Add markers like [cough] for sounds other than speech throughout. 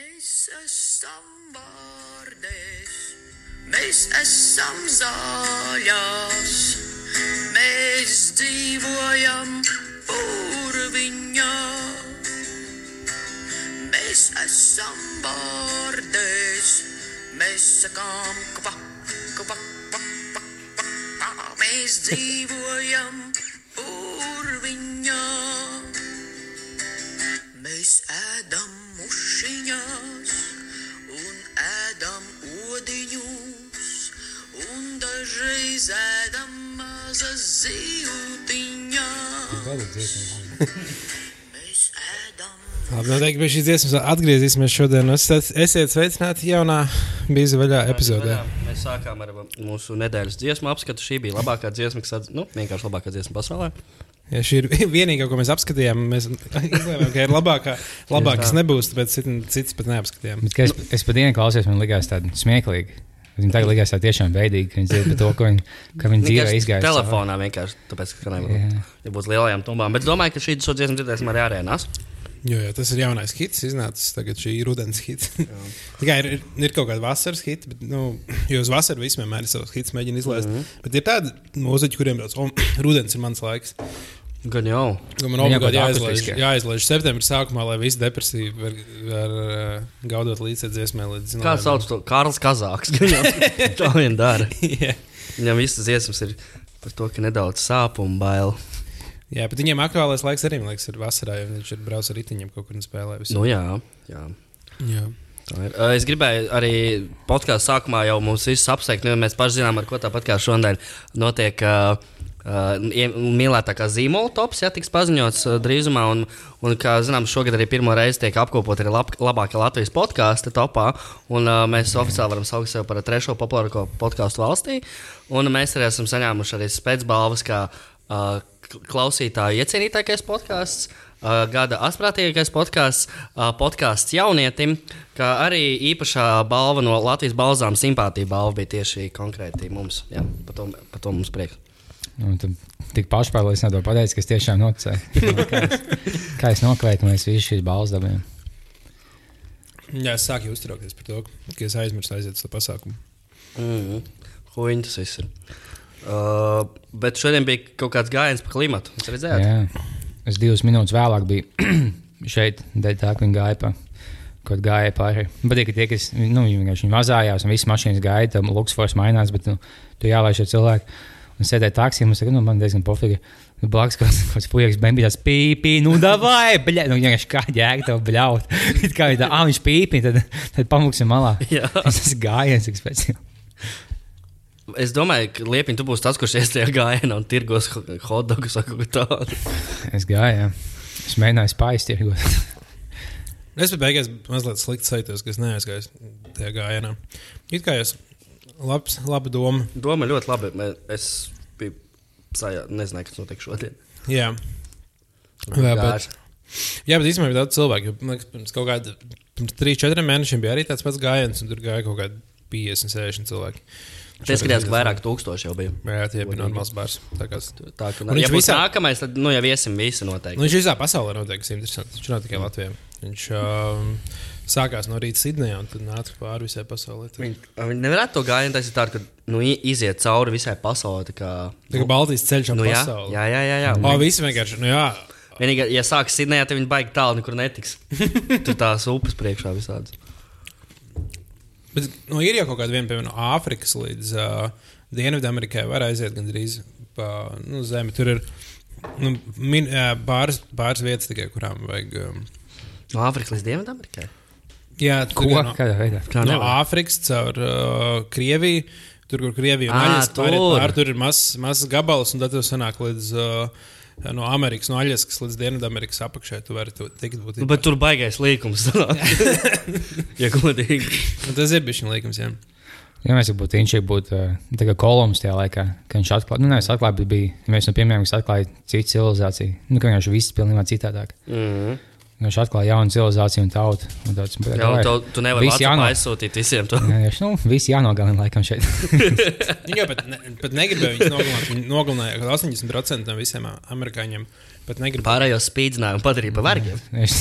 Mēs esam vārdēs, mēs esam zāļās, mēs dzīvojam purviņā. Mēs esam vārdēs, mēs sakām kva, kva, kva, kva, kva, mēs dzīvojam mušiņās un ēdam odiņus, un dažreiz ēdam mazas zīltiņās. Mēs ēdam Labi, noteikti pie šīs dziesmas atgriezīsimies šodien. Esiet, sveicināti jaunā bīza vaļā epizodē. Mēs sākām ar mūsu nedēļas dziesmu apskatu. Šī bija labākā dziesma, kas atz... nu, vienkārši labākā dziesma pasaulē. Ja šī ir [laughs] vienīgā, ko mēs apskatījām. Mēs izlēmām, ka ir labākā, labākas nebūs, tāpēc cit- citas pat neapskatījām. Bet, es, es pat dienu klausījos, man likās tāda smieklīga. Viņam tagad likās tā tiešām veidīgi, ka viņi dzird par to, ko viņi, ka viņi dzīvē Vienkārši izgāja. Telefonā vienkārši tāpēc, ka ja būt lielajām tumbām. Bet domāju, ka šī šo dziesmu dzirdēsim arī arēnās. Jo, jo tas ir jaunais hits, iznācis tagad šī rudens hits. [laughs] Tikai ir, ir, ir kaut kāda vasaras hits, bet, nu, jo uz vasaru visiem vienmēr ir savs hits, mēģina izlaist. Mm -hmm. Bet ir tādi mūziķi, kuriem tāds, oh, [clears throat] rudens ir mans laiks. Gan jau. Nu, Man obligāti jāizlaiž, jāizlaiž septembrī sākumā, lai visi depresīvi var, var uh, gaudot līdz dziesmai. Līdz Kā sauc to? Kārls Kazāks. [laughs] Gan. Tā vien dara. [laughs] Jā. Viņam visas dziesmas ir par to, ka nedaudz sāp un bail. Jā, bet viņiem aktuālais laiks arī, man liekas, ir vasarā, jo viņš ir braucis ar riteņiem kaut kur un spēlē. visu. Nu jā, jā. Jā. Uh, Es gribēju arī podkāstu sākumā jau mums visus apsveikt. Nu, mēs paši zinām, ar ko tāpat kā šodien notiek. Uh, Uh, mīlētākā zīmola tops, ja tiks paziņots uh, drīzumā. Un, un, kā zinām, šogad arī pirmo reizi tiek apkopot arī lab, labākā Latvijas podkāstu topā. Un, uh, mēs oficiāli varam saukt sevi par trešo populārāko podkāstu valstī. Un mēs arī esam saņēmuši arī spēcbalvas, kā uh, klausītāju iecienītākais podkāsts. Uh, gada asprātīgākais podkāsts, uh, podkāsts jaunietim, kā arī īpašā balva no Latvijas balzām simpātija balva bija tieši konkrēti mums. Jā, par to, par to mums prieks. Un tu tik pašpārliecināti to pateici, ka es tiešām noticēju. kā, es- kā es nokvēju, ka mēs visi šīs balvas dabūjām. Jā, es sāku uztraukties par to, ka es aizmirsu aiziet uz to pasākumu. Mm -hmm. Huīņi tas viss ir. Uh, bet šodien bija kaut kāds gājiens pa klimatu. Jūs redzējāt? Jā. Es divas minūtes vēlāk biju [clears throat] šeit, dēļ tā, ka viņi gāja pa. Kaut gāja pāri. Patīk, ka tie, kas nu, viņi vienkārši viņi mazājās, un visas mašīnas gāja, tam luksfors mainās, bet nu, tu jālaiž šie cilvēki. Un sēdēja taksī, un es saku, nu, man diezgan pofīgi. Nu, Blakus kaut [laughs] kāds- puikas, bija tāds pīpī, nu, davai, [laughs] bļa, nu, vienkārši kā jēga tev bļaut. [laughs] It kā tā, ah, viņš pīpī, tad, tad pamuksim malā. Jā. Tas gājiens, cik speciāli. Es domāju, ka Liepiņš, tu būsi tas, kurš ies tajā gājienā un tirgos hotdogus vai kaut ko tādu. Es gāju, jā. Es mēģināju spāņu Es biju beigās mazliet slikti sajūtos, ka es neaizgāju tajā gājienā. It kā jūs labs, laba doma. Doma ļoti labi. Es biju sajā, nezināju, kas notiek šodien. Jā. Jā, bet, jā, bet īstenībā bija daudz cilvēku. Pirms kaut kāda, pirms trīs, četriem mēnešiem bija arī tāds pats gājiens, un tur gāja kaut kādi 50, 60 cilvēki. Es skatījos, ka vairāk tūkstoši jau bija. Jā, tie bija normāls bars. Tā kā, Tā, ka, Un ja viņš visā- nākamais, tad nu, jau iesim visi noteikti. nu, viņš visā pasaulē notiek, kas interesants. Viņš nav tikai Latvijā. Viņš um, sākās no rīta Sidnejā un tad nāca pāri visai pasaulē. Tā, Viņi, viņi nevarētu to gājienu taisīt tādu, ka nu, iziet cauri visai pasaulē. Tā kā, tā kā Baltijas ceļš ap nu, jā, pasauli. jā, jā, jā, jā. O, visi vienkārši, nu jā. Vienīgi, ja sāks Sidnejā, tad viņi baigi tālu nekur netiks. [laughs] Tur tās upes priekšā visādas. Bet nu, ir jau kaut kāda piemēram, no Āfrikas līdz uh, Dienvidamerikai var aiziet gandrīz pa nu, zemi. Tur ir nu, min, uh, pāris, pāris vietas tikai, kurām vajag. Um, No Āfrikas līdz Dienvidamerikai. Jā, Ko? tur ir no? Kā no? Āfrikas caur uh, Krieviju. Tur, kur Krievija un Ā, Aļas pāri, tur. ir mazs, mazs gabals, un tad tu sanāk līdz uh, no Amerikas, no Aļaskas līdz Dienvidamerikas apakšai. Tu vari tikt būt. Nu, bet tur baigais līkums. [laughs] ja godīgi. Nu, tas ir bijis līkums, jā. Ja mēs būtu viņš, būtu uh, Kolumbus tajā laikā, kad viņš atklāja, nu, nevis atklāja, bet bija viens no pirmajiem, kas atklāja citu civilizāciju. Nu, ka viņš viss pilnībā citādāk. Mm. Viņš atklāja jaunu civilizāciju un tautu. Un tāds, bet, Jā, davai, tu, nevari visi jāno- aizsūtīt visiem to. Jā, jā, nu, visi jānogalina laikam šeit. [laughs] Viņi jau pat, ne, pat negribēja viņus nogalināt. Viņi nogalināja kaut 80% no visiem amerikāņiem pat negribu. Pārējos spīdzinājumu padarīja par vergiem. Es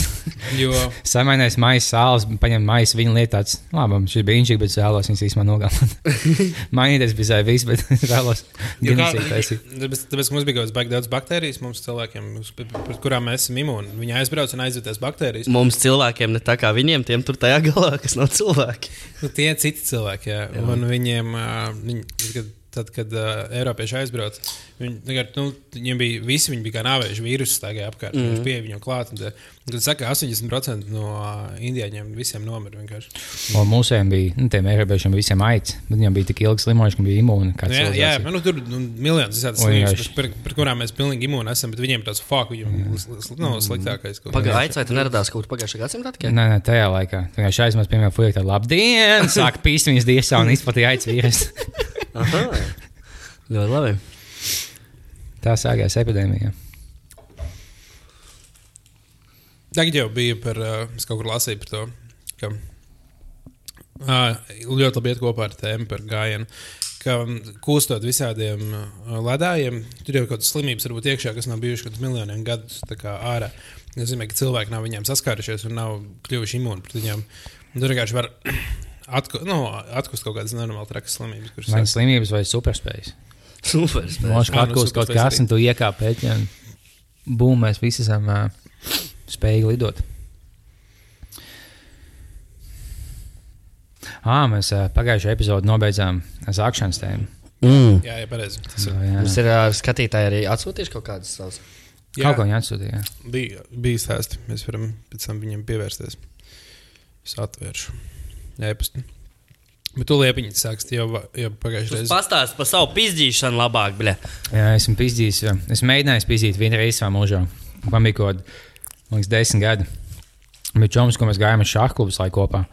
Jo, samainīju maisu sāls, paņēmu maisu, viņa lietāts. Labi, šis bija inčīgi, bet vēlos viņas īstenībā nogalināt. [laughs] Mainīties bija viss, bet [laughs] vēlos jo kā, ģenesīt taisīt. tāpēc, tāpēc mums bija kaut daudz baktērijas, mums cilvēkiem, pret kurām mēs esam imūni. Viņi aizbrauc un aizvieties baktērijas. Mums cilvēkiem ne tā kā viņiem, tiem tur tajā galā, kas nav cilvēki. Nu, tie ir citi cilvēki, jā. jā. Un viņiem, viņi, kad, tad, kad uh, Eiropieši aizbrauca, viņi, tagad, nu, viņiem bija visi, viņi bija kā nāvējuši vīrusu stāvēja apkārt. Mm. Viņš bija viņam klāt. Un, tad, saka, 80% no indieņiem visiem nomira vienkārši. Un mūsējiem bija, nu, tiem eiropiešiem bija visiem bet viņiem bija tik ilgi slimojuši, ka bija imūni. kā Nu, jā, jā, civilizācija. nu, tur nu, miljonus visādas slimības, vienkārši- par, par kurām mēs pilnīgi imūni esam, bet viņiem tāds fuck, viņiem sl- nav sliktākais. ko- Pagaidām, vai tu neradās kaut kur pagājušā gadsimta tikai? Nē, nē, tajā laikā. Šai mazā piemēram, tāda labdien, [laughs] sāk pīst viņas diešā un izplatīja aids vīrusu. [laughs] Aha. [laughs] Ļoti labi. Tā sākās epidēmija. Tagad jau bija par, uh, es kaut kur lasīju par to, ka uh, ļoti labi iet kopā ar tēmu par gājienu. Ka kūstot visādiem ledājiem, tur jau kaut kādas slimības varbūt iekšā, kas nav bijušas kaut kādus miljoniem gadus ārā. Tas nozīmē, ka cilvēki nav viņiem saskārušies un nav kļuvuši imūni pret viņiem. Un Tur vienkārši var atku, nu, atkust kaut kādas nenormāli trakas slimības, kuras Vai sāk- slimības vai superspējas? Super. Mošs Ā, kā nu, atgūst kaut superspējas kas, un tu iekāp pēķi, un bum, mēs visi esam uh, spējīgi lidot. Ā, mēs uh, pagājušajā epizodē nobeidzām zākšanas tēmu. Mm. Jā, jā, pareizi. Tas ir. Jā, Mums ir ā, skatītāji arī atsūtījuši kaut kādas savas. Jā, Kaut ko viņa atsūtīja. bija, bija stāsti. Mēs varam pēc tam viņam pievērsties. Es atvēršu. Jā, pastu. Bet tu liepiņi sāks jau, jau pagājušajā reizē. Pastāst par savu pizdīšanu labāk, bļa. Jā, esmu pizdījis. jā. Es mēģināju pizdīt vienu reizi savā mūžā. Man bija kaut kāds desmit gadi. Bija čoms, ko mēs gājām uz šādu klubu laiku kopā.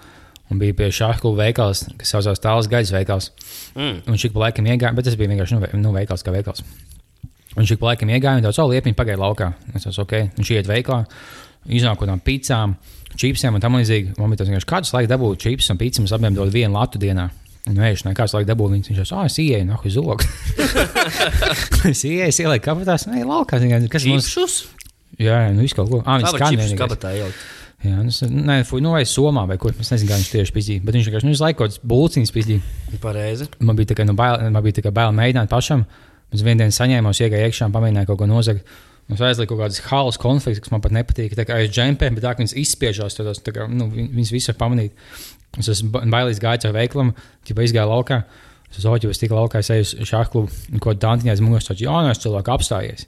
Un bija pie šāda kluba veikals, kas saucās Tāls Gaļas veikals. Mm. Un šī pa laikam iegāja, bet tas bija vienkārši nu, nu, veikals kā veikals. Un šī pa laikam iegāja, un tāds oh, liepiņš pagāja laukā. Es teicu, ok, viņš iet veiklā, iznāk kaut kādām pīcām, čipsiem un tam līdzīgi. Man bija tas vienkārši kāds laiks dabūt čips un pīcis, abiem dod vienu latu dienā. Nu, ēšanai, kāds laiks dabūju, viņš teica, ah, es ieeju, nah, uz zogu. [laughs] es ieeju, es ielieku kabatās, nē, laukā. zini, Kas mums? Čipšus? Jā, jā, nu, viss kaut ko. Ah, viņš Kā skan kabatā ielikt? Jā, nu, nē, fuj, nu, vai somā vai kur. Es nezinu, kā viņš tieši pizdīja. Bet viņš vienkārši, nu, kāds bulciņas pizdīja. Pareizi. Man bija tikai nu, bail, man bija tikai bail mēģināt pašam. Es vienā dienā saņēmu, iegāju iekšā pamēģināju kaut ko nozagt. Es aizliku kaut kādas halas konflikts, kas man pat nepatīk. Tā kā es džempē, bet tā kā viņas izspiežās, tad tā kā, nu, viņ- viņas visu var pamanīt. Es esmu ba- bailīgs gājis ar veikalu, ja izgāju laukā. Es ja es tikai laukā es eju uz klubu, un ko Dantiņā aiz muguras tāds jaunais cilvēks apstājies.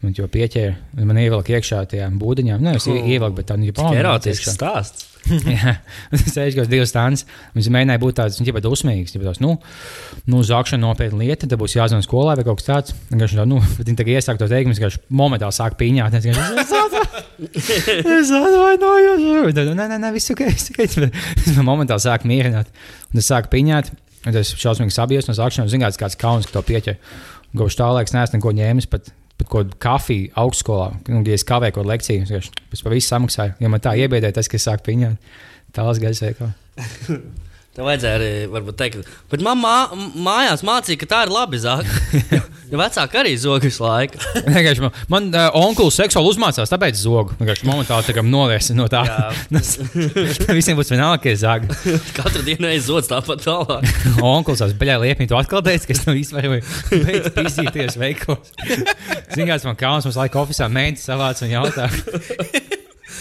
Man jau pieķēra, un man ievilka iekšā tajā būdiņā. Nē, es oh. ievilku, bet tā nu, Tik erotisks stāsts. [laughs] Ir kaut divas stundas. Viņš mēģināja būt tāds, viņš ir dusmīgs. Viņš nu, nu zākšana nopietna lieta, tad būs jāzvan skolā vai kaut kas tāds. Viņš tā, nu, bet tagad iesāk to teikt, viņš momentāli sāk piņāt. Es "Es atva- [laughs] Es atvainojos. Nē, nē, nē, viss ok. viss ok." Es momentāli sāku mierināt. Un es sāku piņāt. Un tas šausmīgi sabies no zākšanas. Ziniet, kāds kauns, ka to pieķer. Gauž tālāk, es neesmu neko ņēmis. Pat, pat ko kafiju augstskolā, nu, ja es kavēju kaut kādu lekciju, es pēc tam visu samaksāju. Ja man tā iebiedēja tas, ka es sāku piņāt, tālāk gaisa veikalā. [laughs] Tev vajadzēja arī varbūt, teikt, bet man mā, mājās mācīja, ka tā ir labi zāle. [laughs] jo vecāki arī zog visu laiku. [laughs] Man, man uh, onkulis seksuāli uzmācās, tāpēc zogu. Vienkārši momentāli tā kā novērsi no tā. [laughs] Visiem būs vienalga, ka es zāgu. Katru dienu aizots tāpat tālāk. Onkulis tās beļā liepni, tu atkal teici, ka es no izvēlēju beidz pizdīties veikos. Zinās, man kauns, mums laika ofisā mēģina savāc un jautā.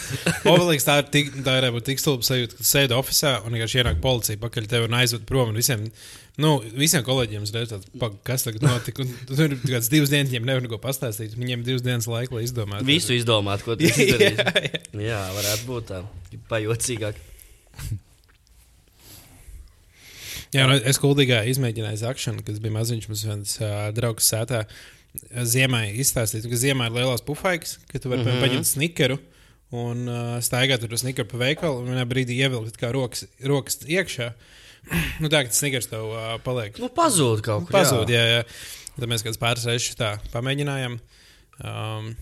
[laughs] Ovelīgs, tā ir tik, tā ir tik stulba sajūta, ka sēdi oficiālā un vienkārši ienāk policija pakaļ tevi un aizved prom. Un visiem, nu, visiem kolēģiem uzreiz tāds, "Pag, kas tagad notika. Tur ir kāds divas dienas, viņiem nevar neko pastāstīt. Viņiem ir divas dienas laika, lai izdomātu. Visu izdomāt, ko tu [laughs] Jā, izdarīsi. jā. Jā, varētu būt tā. Pajocīgāk. Jā, nu, es kuldīgā izmēģināju zakšanu, kas bija maziņš. Mums viens uh, draugs sētā ziemā izstāstīja, ka ziemā ir lielās pufaiks, ka tu vari mm -hmm. paņemt snikeru. Un uh, staigāt ar snikuru pa veikalu, un vienā brīdī ievilkt kā rokas, rokas iekšā. [clears throat] nu, tā kā tas snikers tev uh, paliek. Nu, pazūd kaut kur. Pazūd, jā, jā. Tad mēs kāds pāris reizes tā pamēģinājām. Um,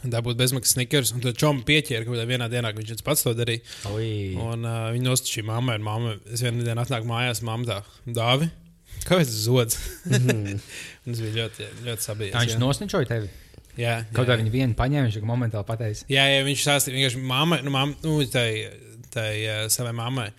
Dabūt bezmaksas snikers, un tad čomu pieķēra kaut kādā vienā dienā, ka viņš pats to darīja. Oi. Un uh, viņi nostačīja mammai, un mamma, es vienā dienā atnāku mājās, mamma tā, dāvi, kāpēc tas zods? Mhm. [laughs] un tas bija ļoti, ļoti sabijies. Tā viņš jā. nosničoja tevi. Jā, Kaut jā, kā viņi vienu paņēma, viņš momentāli pateica. Jā, jā viņš stāstīja, vienkārši mamma, nu, mamma, nu, tai, tai uh, savai mammai.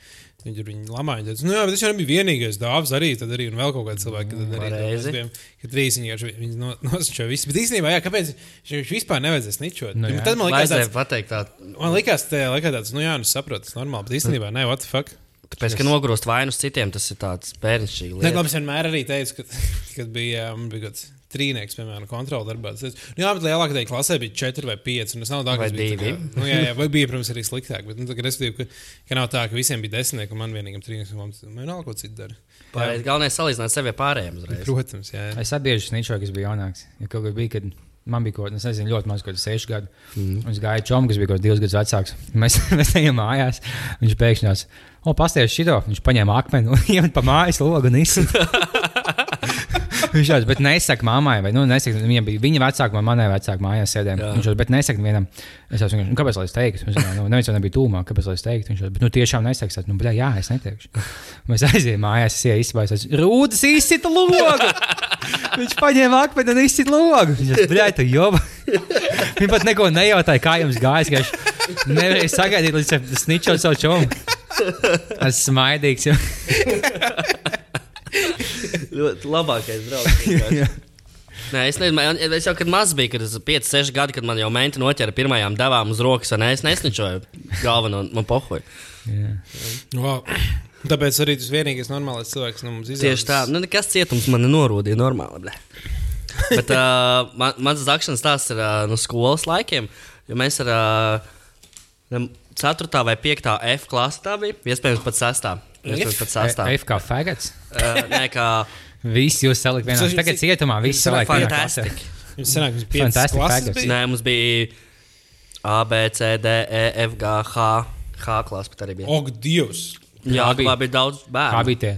Viņa tur viņa lamā, viņa teica, nu, jā, bet tas jau nebija vienīgais dāvāts arī, tad arī un vēl kaut kādi cilvēki, tad arī Pareizi. mēs bijām, ka trīs viņi vienkārši no, nosčoja visu. Bet īstenībā, jā, kāpēc viņš vispār nevajadzēs ničot? Nu, jā. tad man likās tāds, pateikt tā, man likās, tā, likās tāds, nu jā, nu saprotu, tas normāli, bet īstenībā, ne, what the fuck? tāpēc, ka nogrūst vainu citiem, tas ir tāds bērnišķīgi. Nē, labi, es vienmēr arī teicu, ka, [laughs] kad bija, um, bija kāds trīnieks, piemēram, kontrola darbā. Es teicu, nu, jā, bet lielākajā klasē bija četri vai pieci. Un tas nav tā, ka tā divi. Nu, jā, jā, vai bija, protams, arī sliktāk. Bet, nu, tā, ka, respektīvi, ka, ka nav tā, ka visiem bija desmitnieki un man vienīgam trīnieks. Man vienalga, ko citu dara. Pareizi. Galvenais salīdzināt sevi ar pārējiem uzreiz. Protams, jā. jā. Es atbiežu sničoju, kas bija jaunāks. Ja kaut kas bija, kad man bija kaut kas, nezinu, ļoti maz, kaut kas seši gadi. Mm. Un es gāju čom, kas bija kaut kas divus gadus vecāks. [laughs] Mēs, mēs ejam mājās. Viņš pēkšņi tās, o, pasties šito. Viņš paņēma akmeni un [laughs] iemet pa mājas logu un izsita. [laughs] Viņš jau bet nesaka mammai, vai nu, nesaka, viņa bija viņa vecāka, man manai vecāka mājās sēdēja. Jā. Viņš jau, bet nesaka vienam, es vienkārši, nu, kāpēc lai es teiktu? Domāju, nu, neviens jau nebija tūmā, kāpēc lai es teiktu? Viņš jau, bet nu tiešām nesaka, es, nu, bļā, jā, es neteikšu. Mēs aizējām mājās, es ieju izsibājos, es rūdas izsita [laughs] logu. Viņš paņēma akmeni un izsita logu. Viņš jau, bļā, tu joba. [laughs] Viņa pat neko nejautāja, kā jums gājas, ka viņš nevarēja sagaidīt, līdz es sničoju savu čomu. [laughs] Es smaidīgs. [laughs] Ļoti labākais draugs. [laughs] Nē, es nezinu, es jau kad maz biju, kad es biju 5, 6 gadi, kad man jau menti noķēra pirmajām devām uz rokas, un es nesničoju galveno, man pohoju. Jā. Wow. Tāpēc arī tas vienīgais normālais cilvēks no mums izaugs. Tieši tā, nu nekas cietums man nenorūdīja normāli. Ble. Bet uh, man, mans zakšanas stāsts ir uh, no skolas laikiem, jo mēs ar uh, 4. vai 5. F klasi tā bija, iespējams pat 6. Iespējams pat 6. F kā fagats. Uh, nē, kā Visi jūs salikt vienā. Tagad cietumā visi salikt vienā fantastiski. Viņš senāk, viņš bija Fantastic 5 klases. faggots. bija? Nē, mums bija A, B, C, D, E, F, G, H. H klasa pat arī bija. Ak, Dievs! Jā, Kā bija? bija, bija daudz Kā bērnu. bija tie?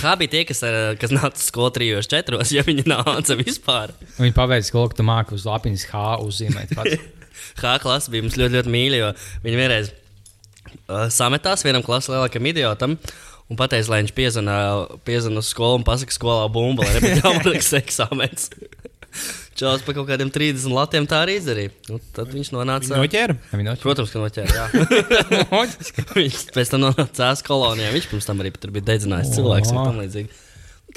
Kā bija tie, kas, kas nāca skolā trijos, četros, ja viņi nāca vispār? Viņi pabeidza skolu, ka tu māki uz lapiņas H uzzīmēt. pats. [laughs] H klasa bija mums ļoti, ļoti mīļa, jo viņi vienreiz uh, sametās vienam klases lielākam idiotam. Un pateica, lai viņš piezvanā uz skolu un pasakā skolā bumbu, lai nebūtu [laughs] jāmaliks eksāmens. Čels pa kaut kādiem 30 latiem tā arī izdarīja. Nu, tad viņš nonāca. Viņa noķēra. Noķer. Protams, ka noķēra. [laughs] viņš pēc tam nonāca cēlā kolonijā. Viņš pirms tam arī bija dedzinājis cilvēks un tam līdzīgi.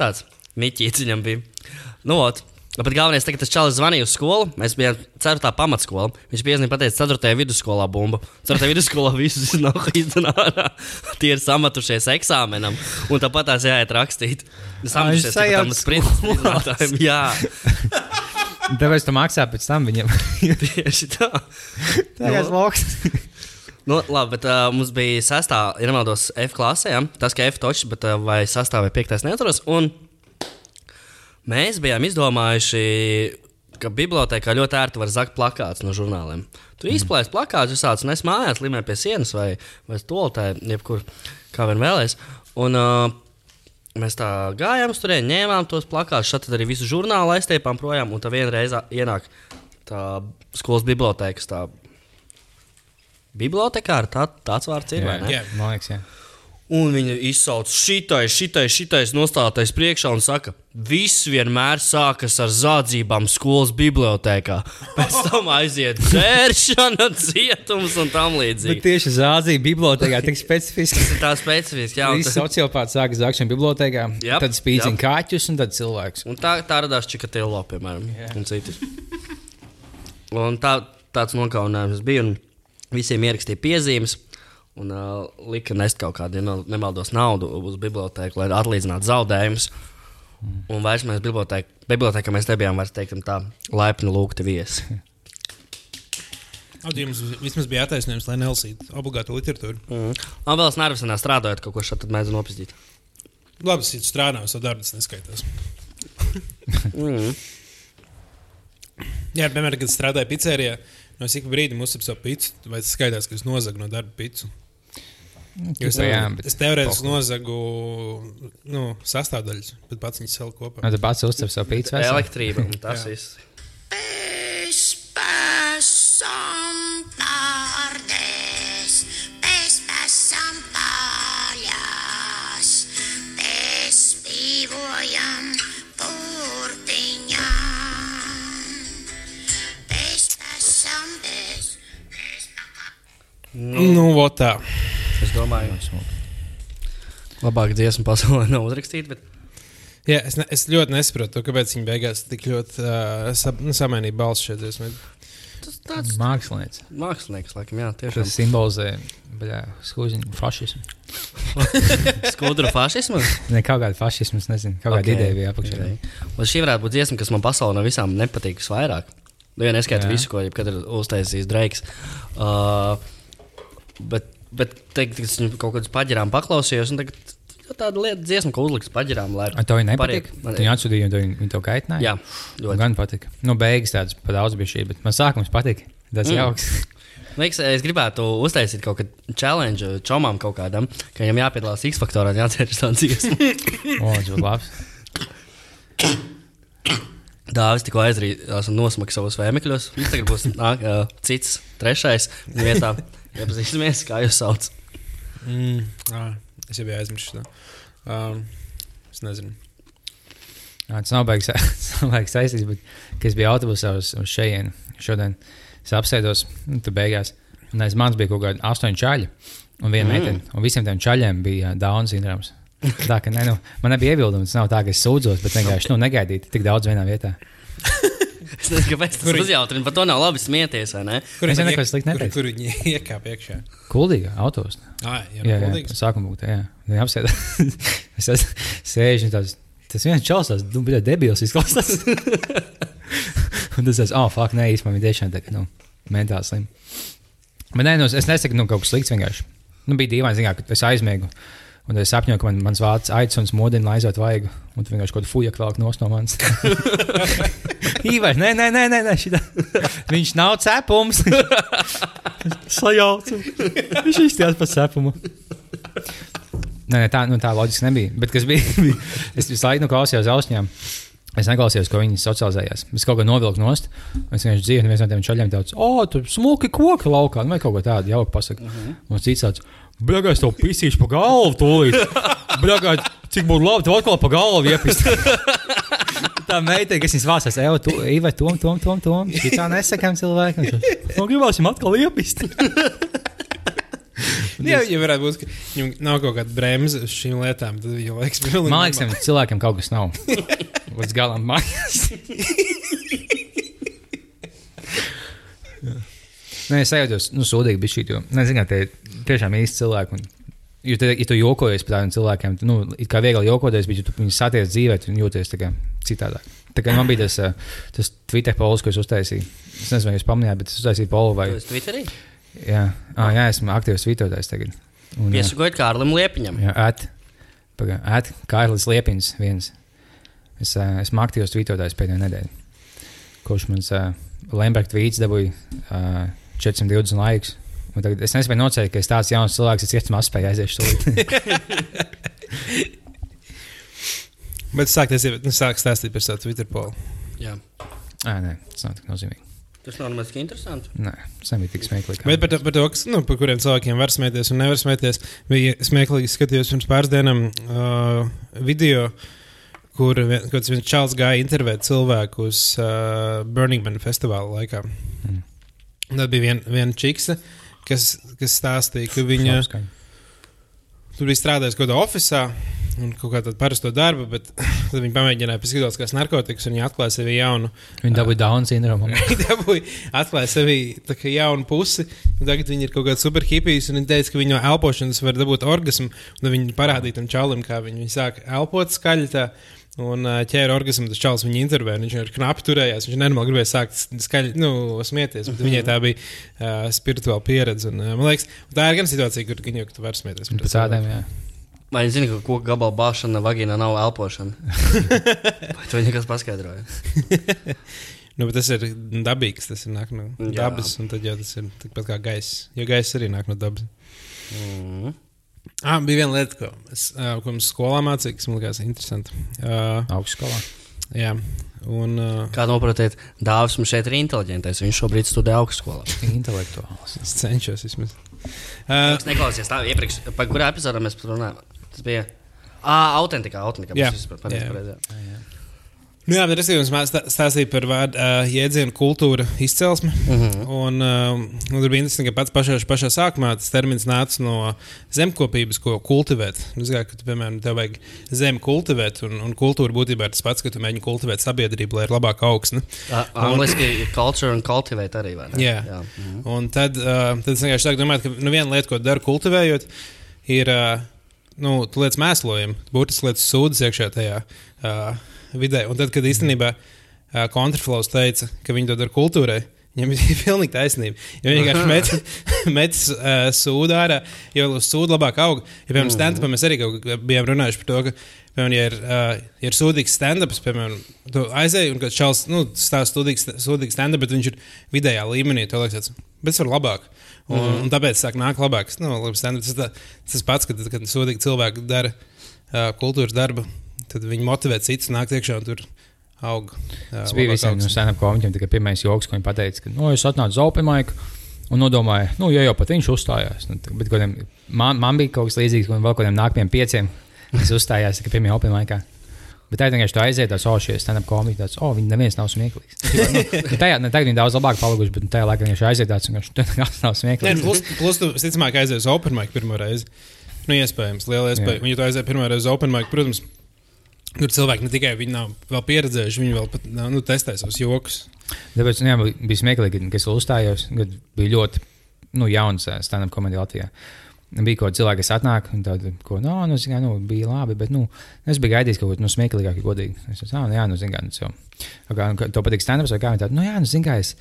Tāds miķīts viņam bija. Nu, ot. Bet galvenais, tagad tas čalis zvanīja uz skolu. Mēs bijām 4. pamatskola. Viņš piezīmēja, pateica, 4. vidusskolā bumbu. 4. [laughs] vidusskolā visus [laughs] nav izdarījuši. Tie ir samatušies eksāmenam, un tāpat tās jāiet rakstīt. Samatušies tam sprintiem. Jā, [laughs] Tāpēc tu maksā pēc tam viņam. tieši tā. Tagad loks. Nu, labi, bet uh, mums bija sastāvā, ja nemaldos, F klasē. Ja? Tas, ka F točs, bet uh, vai sastāvā vai piektais neaturas. Un mēs bijām izdomājuši, ka bibliotekā ļoti ērti var zakt plakāts no žurnāliem. Tu izplēsi plakāts, visāds, un es mājās limēju pie sienas vai, vai stoltē, jebkur, kā vien vēlēs. Un, uh, Mēs tā gājām, tur ņēmām tos plakātus, šeit arī visu žurnālu aiztiepām projām, un tā vienreiz ienāk tā skolas bibliotekas. Tā bibliotekāra, tā, tāds vārds ir. ne? Jā. Man liekas, jā. Un viņa izsauc šitai, šitai, šitais nostātais priekšā un saka, viss vienmēr sākas ar zādzībām skolas bibliotekā. [laughs] Pēc tam aiziet dzēršana, [laughs] cietums un tam Bet līdzīgi. tieši Zāzija bibliotekā tik specifiski. Tā specifiski, jā. un Visi ta- sociopāti sāk zākšanu bibliotekā. Jap, Tad spīdzina jap. kaķus un tad cilvēks. Un tā, tā radās Čikatilo, piemēram, un citi. Un tā, tāds nokauninājums bija, un visiem ierakstīja piezīmes. Un uh, lika nest kaut kādu, ja no- nemaldos, naudu uz biblioteku, lai atlīdzinātu zaudējumus. Un vairs mēs bibliotekā, bibliotekā mēs nebijām vairs teiktam, tā laipni lūgti viesi. Jums vismaz bija attaisnojums, lai nelasītu obligātu literatūru. Mm. Un vēl es nervosinā strādājot kaut ko šādu, tad mēģinu nopietni. Labi, es strādāju, savu darbu neskaitās. Mm. Jā, piemēram, kad strādāju pizzērijā, no ik pa brīdim uzsver savu pizzu, vai tas skaitās, ka es nozagu no darba pizzu. Nu, Jūs bijāt. Es teorētiski nozagu nu, sastāvdaļas, bet pats viņas saliku kopā. Tad pats uzcēla savu pīci. Elektrība un tas [laughs] viss. Nu, tā. Domāju, labāk dziesmu pasaulē [laughs] nav uzrakstīta. Bet... Jā, es, ne, es ļoti nesaprotu, to, kāpēc viņi beigās tik ļoti uh, sa, nu, samainīja balss šeit. dziesmai. Tas tāds Mākslinieks. mākslinieks, laikam, jā, tiešām. Tas simbolizē skūziņu fašismu. [laughs] Skudra fašismu. Ne kaut kāda fašismu, nezinu, kaut kāda Ok. okay. ideja bija apakšā. Okay. Un šī varētu būt dziesma, kas man pasaulē no visām nepatīk visvairāk. Nu, ja neskaidrs Jā. visu, ko jebkad ir uztaisījis Dreiks. Uh, bet, bet teikt, ka es viņu kaut kādus paģirām paklausījos, un tagad jau tāda lieta dziesma, ko uzliks paģirām, Ar to viņa nepatīk. Man- Viņa atsūtīja, un viņa to kaitināja. Jā, ļoti. Gan patika. Nu, beigas tādas pa daudz bija šī, bet man sākums patika. Tas Mm. jauks. [laughs] Liekas, es gribētu uztaisīt kaut kādu challenge čomām kaut kādam, ka viņam jāpiedalās X faktorā jāatcerās tādu dziesmu. [laughs] O, tas būtu labs. Dāvis tikko aizrādījās un nosmaka savus vēmekļus. Viņš tagad būs nāk, uh, cits, trešais. Vietā iepazīsimies, kā jūs sauc. Mm, ah, es jau biju aizmirsis to. Um, es nezinu. Jā, tas nav beigas [laughs] saistīts, bet kad es biju autobusā uz, uz šejienu šodien, es apsēdos, nu, tur beigās, un aiz manis bija kaut kādi astoņi čaļi un viena Mm. meitene, un visiem tiem čaļiem bija Downs sindroms. Tā ka ne, nu, man nebija iebildumi, tas nav tā, ka es sūdzos, bet vienkārši nu, negaidīju tik daudz vienā vietā. [laughs] Es nezinu, kāpēc tas Kur- uzjautrina. Par to nav labi smieties, vai ne? Kur Es viņi neko sliktu kur, neteicu. kur viņi [laughs] iekāpa iekšā? Kuldīga autobusā. Ah, jā, Jā, jā, jā sākumā būtu. Jā, viņa apsēda. [laughs] es esmu sēžu un tāds. Tas viens čels, tas nu, bija debils, izklausās. [laughs] un tas ir, oh, fuck, nē, īstenībā viņa tiešām tā, nu, mentāli slim. Bet nē, nu, es nesaku, nu, kaut kas slikts vienkārši. Nu, bija dīvaini, zināt, ka es aizmiegu. Un es sapņoju, ka man, mans vārds aicināts modina, lai aizvētu vaigu. Un tu vienkārši kaut kādu fuja kvēlku nos no manis. [laughs] Īvais, nē, nē, nē, nē, nē šitā. viņš nav cepums. [laughs] Sajaucu. Viņš izstījās par cepumu. Nē, nē, tā, nu, tā loģiski nebija. Bet kas bija? bija es visu laiku nu, klausījos ausņām. Es neklausījos, ko viņi socializējās. Es kaut kā novilku nost. Es vienkārši dzīvoju, viens no tiem čaļiem teica, o, tur smuki koki laukā. Nu, vai kaut ko tādu jauku pasakā. Uh -huh. Un cits tāds, blagājs, tev pisīšu pa galvu tūlīt. Blagājs, cik būtu labi, tev atkal pa galvu iepist. [laughs] Tā meitene, kas viņas vācās, ej, tu, Iva, tom, tom, tom, tom. Šī tā nesakām cilvēkam. Nu, gribēsim atkal iepist. [laughs] Jā, ja varētu būt, ka viņam nav kaut kāda bremze uz šīm lietām, tad viņa liekas, pilnīgi. Man liekas, tiem cilvēkiem kaut kas nav. Līdz galam mājās. [laughs] Nē, es sajūtos, nu, sūdīgi bija šī. Jo, nezinu, tie ir tiešām īsti cilvēki. Un, jo, te, ja tu jokojies par tādiem cilvēkiem, tad, nu, it kā viegli jokoties, bet, ja tu viņus satiec dzīvē, tad jūties kā citādāk. Tā kā man bija tas, eh, tas Twitter pols, ko es uztaisīju. Es nezinu, vai jūs pamanījāt, bet es uztaisīju polu vai. Jūs Twitterī Jā, ah, jā esmu aktīvs tvītotājs tagad. Un, jā. piesakojat Kārlim Liepiņam. Jā, at, paga, at Kārlis Liepins viens. Es uh, esmu aktīvs tvītotājs pēdējo nedēļu. Kurš mums uh, Lemberga tvīts dabūja uh, 420 laikus. Un Tagad es nespēju nocēt, ka es tāds jauns cilvēks, es iespējams spēju aiziet šeit. [laughs] Bet sāk, tas, nu, sāk stāstīt par savu Twitter polu. Jā. Nē, nē, tas nav tik nozīmīgi. Tas nav tik interesanti. Nē, tas nebija tik smieklīgi. Bet par, par to, kas, nu, par kuriem cilvēkiem var smieties un nevar smieties, bija smieklīgi skatījos pirms pāris dienām uh, video, kur viens čels gāja intervēt cilvēku uz uh, Burning Man festivāla laikā. Mm. Un Tad bija viena vien čikse, kas, kas stāstīja, ka viņa tur bija strādājusi kaut kādā oficiālā. Un kaut kā tādu parasto darbu, bet [laughs] tad viņi pamēģināja paskatīties, kas ir narkotikas, un viņi atklāja sevi jaunu. Viņa dabūja Down sindromu. [laughs] Viņi dabūja, atklāja sevi kā jaunu pusi. un Tagad viņi ir kaut kādi superhipijas, un viņi teica, ka viņi no elpošanas var dabūt orgasmu. un viņi parādīja tam čalim, kā viņi, viņi sāk elpot skaļi. Tā, Un ķēra orgasmu, tas čels viņa intervēja. Viņš ar knapi turējās. Viņš nenormāli gribēja sākt skaļi nu, smieties. Bet viņai tā bija uh, spirituāla pieredze. Un, uh, man liekas, tā ir gan situācija, kur viņa jau var smieties. Pēc tādiem, jā. Vai jūs zināt, ka koku gabalu bāšana vagīnā nav elpošana? [laughs] Vai to nekas paskaidroja? [laughs] Nu, tas ir dabīgs, tas ir nāk no Jā. dabas, un tad jau tas ir tikpat kā gaisa. Jo gaisa arī nāk no dabas. Mm. Ah, bija viena lieta, ko, es, uh, ko mums skolā mācīja, kas man likās interesanti. Uh, Augstskolā. jā, un uh, Kā noprotiet, Dāvis mums šeit ir inteliģentais. Viņš šobrīd studē augstskolā. [laughs] Intelektuāls. es cenšos vismaz. Uh, Es neklausījos tā iepriekš, par kurā epizodē mēs runājām. Tas bija. Ah, autentikā, autentikā. Jā. Jā. pareizi, jā. Nu, jā, bet es jums stā- stāstīju par vārdu uh, jēdzienu kultūra izcelsmi. Uh Mhm. -huh. un, uh, un tur bija interesanti, ka pats pašā, pašā sākumā tas termins nāca no zemkopības, ko kultivēt. Es domāju, ka, tu, piemēram, tev vajag zemi kultivēt, un, un kultūra būtībā ir tas pats, ka tu mēģini kultivēt sabiedrību, lai ir labāka augsne. Angliski ir culture un cultivate arī? Jā. Jā. Mhm. Un tad, uh, tad es vienkārši domāt, ka nu, viena lieta, ko daru kultivējot, ir uh, nu, tu lietas mēslojumi, būtiski lietas sūdzes iekšā tajā uh, vidē. Un tad, kad īstenībā kontraflows teica, ka viņi to dara kultūrai. Viņam bija [laughs] pilnīgi taisnība. Ja viņi vienkārši met, [laughs] met uh, sūdu ārā, jo sūdu labāk aug. Ja, piemēram, stand-upā mēs arī bijām runājuši par to, ka, piemēram, ja ir, uh, ir sūdīgs stand-ups, piemēram, tu aizēji un šāds nu, stāsta sūdīgs, sūdīgs stand-up, bet viņš ir vidējā līmenī, to liekas, bet tas var labāk. Un, mm -hmm. un tāpēc sāk nākt labāks. Nu, tas, tā, tas pats, kad, kad sūdīgi cilvēki dara uh, kultūras darbu, tad viņi motivē citus nākt iekšā un tur aug. Uh, Tas bija visiem no seniem komiķiem, tikai pirmais joks, ko viņi pateica, ka, nu, es atnācu uz Open Mic un nodomāju, nu, ja jau pat viņš uzstājās. Nu, bet kādiem, man, man bija kaut kas līdzīgs, un vēl kādiem nākamajiem pieciem, kas uzstājās tikai pirmajā Open Micā. Bet tā vienkārši tā aiziet, tāds, oh, šie stand-up komiķi, tāds, oh, viņi neviens nav smieklīgs. [laughs] Nu, tajā, ne, tagad viņi daudz labāk palikuši, bet tajā laikā viņš aiziet, tāds, un viņš nekas nav Nē, smieklīgs. plus, plus tu, visticamāk, aizies uz Open Mic pirmo reizi. Nu, iespējams, liela iespēja. Jā. Un, ja tu aizies pirmo reizi uz Open Mic, protams, tur cilvēki ne tikai viņi nav vēl pieredzējuši, viņi vēl pat nav, nu, testē savus joks. Tāpēc nu, jā, bija smieklīgi, kad es uzstājos, kad bija ļoti nu, jauns stand-up komēdija Latvijā. Bija kaut kāda cilvēka, kas atnāk, un tāda, ko, no, nu, zin, kā, nu, bija labi, bet, nu, es biju gaidījis kaut ko nu, smieklīgāku, godīgi. Es teicu, ah, nu, jā, nu, zin, kā, nu, jau. Kā, nu, to patīk stand-ups, vai kā viņi tādi, nu, jā, nu, zin, kā es.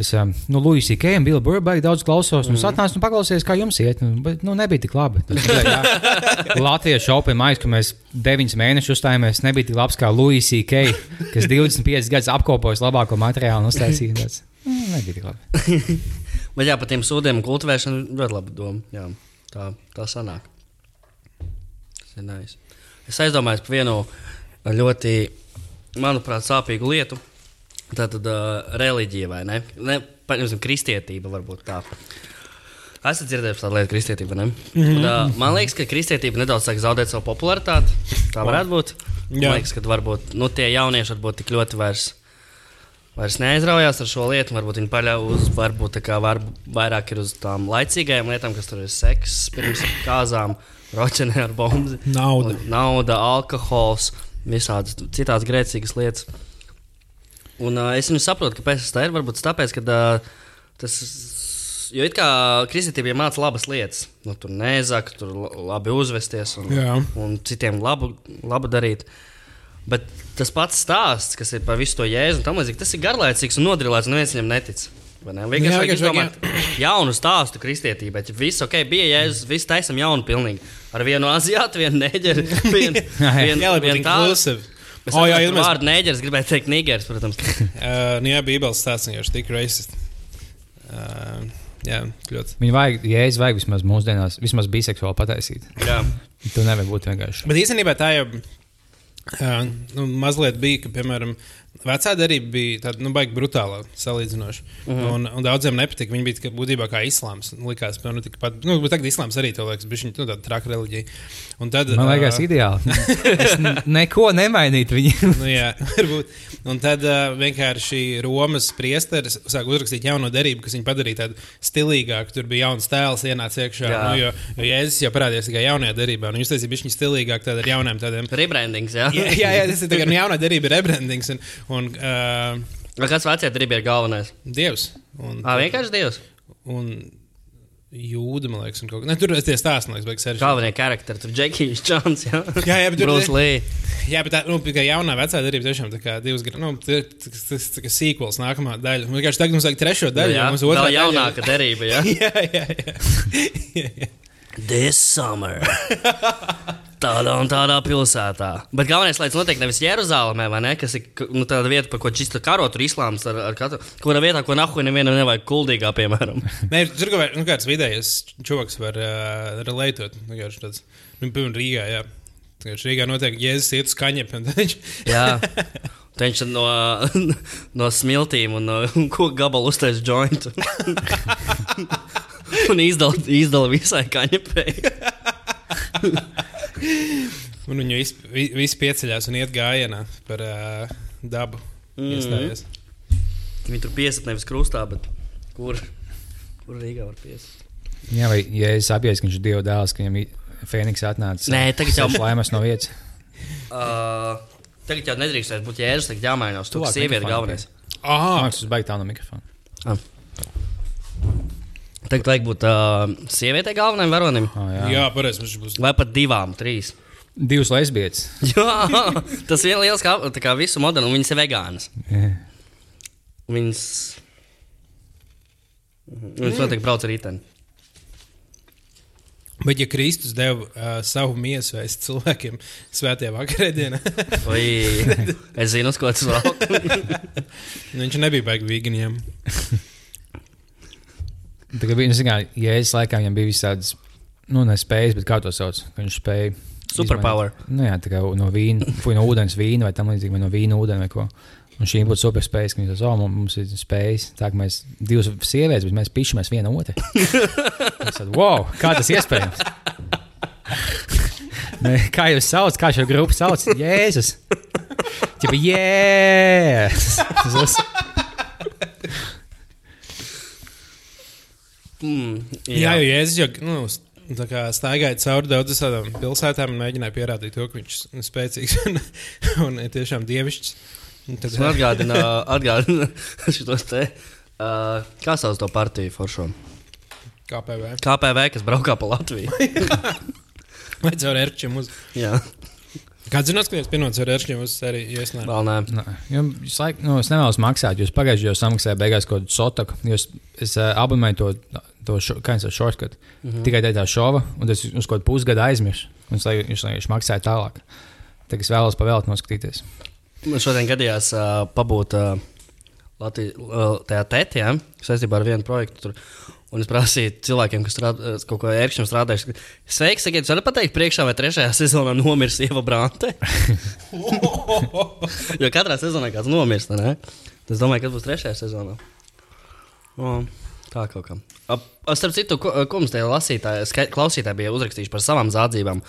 Es, um, nu, Luis C. K. un Bill Burr baigi daudz klausos, un es atnācu un paklausījos, kā jums iet, nu, bet, nu, nebija tik labi. Tas, Latviešu Open Mic, ka mēs 9 mēnešus uzstājāmies, nebija tik labs kā. K., kas 25 gadus apkopojis labāko materiālu un uztaisīja. Nu, nebija tik labi. [laughs] Bet jā, par tiem sūdiem kultivēšanu ļoti laba doma. Jā, tā, tā sanāk. Tas ir nice. Es aizdomājos par vienu ļoti, manuprāt, sāpīgu lietu. Tā tad uh, reliģija vai ne? ne paņemsim, kristietība varbūt tā. Esat dzirdējuši par tādu lietu, kristietība. Ne? Mm -hmm. Un, uh, man liekas, ka kristietība nedaudz sāk zaudēt savu popularitāti. Tā varētu būt. Man Jā. liekas, ka varbūt nu, tie jaunieši varbūt tik ļoti vairs vairs neaizraujās ar šo lietu. Varbūt viņi paļaujas uz, varbūt kā var, vairāk ir uz tām laicīgajām lietām, kas tur ir seks, pirms kāzām, roķene ar bombu. Nauda. Nauda, alkohols, visādas citādas grēcīgas lietas. Un uh, es viņu saprotu, kāpēc tas tā ir. Varbūt tāpēc, ka uh, tas. Jo it kā kristietība māca labas lietas, nu, tur nezaka, tur la- labi uzvesties un, Jā. un citiem labu, labu darīt. Bet tas pats stāsts, kas ir par visu to jēzu, un tam līdzīgi, tas ir garlaicīgs un nodrilēts, un neviens viņam netic. ne? Vienkārši Jā, vajag izdomāt jaunu stāstu kristietībai. Viss ok, bija jēzus, viss taisam jaunu pilnīgi. Ar vienu [laughs] aziātu, vienu neģeri, [laughs] vienu, vienu, vienu tādu. Es O, jā, saprotu, iedomājies- vārdu neģeris, gribēju teikt, nigers, protams. [laughs] Uh, nu, jā, Bībeles stāsts vienkārši tik racist. Uh, jā, ļoti. Viņu vajag, ja es vajag vismaz mūsdienās, vismaz biseksuāli pataisīt. Jā. Tu nevari būt vienkārši. Bet īstenībā tā jau uh, nu, mazliet bija, ka, piemēram, vecā darība bija tāda, nu, baigi brutāla salīdzinoši. Uh -huh. un, un daudziem nepatika. Viņi bija būtībā kā islāms. Likās, ka, nu, tikpat, nu, bet tagad islāms arī to liekas, bija nu, tāda traka reliģija. Un tad, Man liekas, ā, ideāli. Es neko nemainītu viņu. [laughs] Nu, jā, varbūt. Un tad uh, vienkārši Romas priesteris sāka uzrakstīt jauno derību, kas viņu padarīja tādu stilīgāku. Tur bija jauns tēls, ienāca iekšā. Jā. Nu, jo, jo Jēzus jau parādījās tikai jaunajā derībā. Un jūs teicāt, viņš ir stilīgāk tāda ar jauniem tādiem. Rebrandings, jā. Jā, [laughs] jā, jā, tas ir tagad nu, jaunā derība, rebrandings un, un uh, kāds vecajā dribī ir galvenais? dievs. Un, Ā, vienkārši Dievs. un jūda, man liekas, un kaut kā. Ne, tur tie stāsti, man liekas, beigas sarežģīti. Galvenie karakteri, tur Džekijs, Čons, jā. [laughs] Jā, jā, bet tur- Bruce Lee. Jā, bet tā nu, tikai jaunā vecā darbība tiešām tā kā divas. Nu, tas tas tā kā sīkls, nākamā daļa. Mums vienkārši tagad mums vajag trešo daļu. Jo mums otrā jau- jaunāka derība, [laughs] jā. jā, jā, [laughs] jā. This summer. [laughs] Tādā un tādā pilsētā. Bet galvenais, lai tas notiek nevis Jeruzalemē, vai ne? Kas ir nu, tāda vieta, par ko čista karo tur islāms ar, ar katru. Kura vietā, ko nahuj nevienam nevajag kuldīgā, piemēram. [laughs] Nē, tur kaut kā- nu, kāds vidējais čovaks var uh, relētot. Vienkārši tāds, nu, piemēram, Rīgā, jā. Vienkārši Rīgā notiek jēzus iet uz kaņepiem. Jā. [laughs] Tad Viņš no, no smiltīm un no koku gabalu uztais jointu. [laughs] un izdala, izdala visai kaņepei. [laughs] Un viņi visi, vi- visi pieceļās un iet gājienā par, uh, dabu Mhm. iestājies. Viņi tur piesat nevis krustā, bet kur, kur Rīgā var piesat. Jā, vai ja es apjēdzu, ka viņš ir Dieva dēls, ka viņam Fēniks atnāca. Nē, tagad jau- laimas no vietas. [laughs] Uh, tagad jau nedrīkst būt jēzus, tagad jāmainās. Tur Tuvāk sieviete galvenais. Ah, liekas, tas baigi tā no mikrofona. Tagad vajag būt uh, sievietei galvenajam varonim. Oh, jā, jā. pareizi. Būs. Vai pat divām, trīs. Divas lesbietes. [laughs] Jā, tas ir liels kā, tā kā visu modeli, un viņas ir vegānas. Jā. Viņas, Mhm. viņas noteikti brauc ar riteni. Bet, ja Kristus deva uh, savu miesu cilvēkiem svētajā vakarēdienā, [laughs] Vai es zinu, ko tas vēl? [laughs] nu, viņš nebija baigi vīganiem. Tā kā bija, nu, zināmā, jēzus laikā viņam bija visādas, nu, ne spējas, bet kā to sauc, ka viņš spēja. Superpower. Nu, jā, tā kā no vīna, vai no ūdens vīna, vai tam līdzīgi, vai no vīna ūdeni vai ko. Un šī būtu super spējas, ka viņš teica, oh, mums- ir spējas. Tā kā mēs divas sievietes, bet mēs pišķamies viena otru. [laughs] Es tādu, wow, kā tas iespējams? [laughs] Kā jūs saucat, kā šo grupu sauc? Jēzus! Tipa, jēzus! [laughs] Mm, Jā, jo Jēzus jau nu, staigāja cauri daudzām pilsētām un mēģināja pierādīt to, ka viņš ir spēcīgs un, [laughs] un ir tiešām dievišķs. Un Tad, Tas man atgādina, [laughs] atgādina [laughs] šitos te. Uh, kā sauc to partiju foršo? KPV. KPV, kas braukā pa Latviju. Vai caur ērčiem uz. Jā, Kāds zinās, ka jūs pienācat caur ērčiem uz sēriju? Ja vēl nē. Nē, jums laik, nu, es nevēlos maksāt. Jūs pagājušajā gadā samaksājāt beigās kaut kādu sotaku. Jūs, es uh, abonēju to, to šo, kā jau shortcut. Mm -hmm. Tikai tādā šova, un tas uz kaut kādu pusgadu aizmirsu. Un es jūs maksājat tālāk. Tagad es vēlos pavēlēt noskatīties. Man šodien gadījās uh, pabūt uh, Latvijas uh, tajā tētē, ja, saistībā ar vienu projektu. Tur. Un es prasīju cilvēkiem, kas strādā, kaut ko ērkšķi strādājuši, sveiks, sakiet, varat pateikt, priekšā vai trešajā [laughs] sezonā nomirs Ieva Brante? [laughs] jo katrā sezonā kāds nomirst, ne? Es domāju, kas būs trešajā sezonā. O, tā kaut kā. Starp citu, mums tie lasītāji, klausītāji bija uzrakstījuši par savām zādzībām?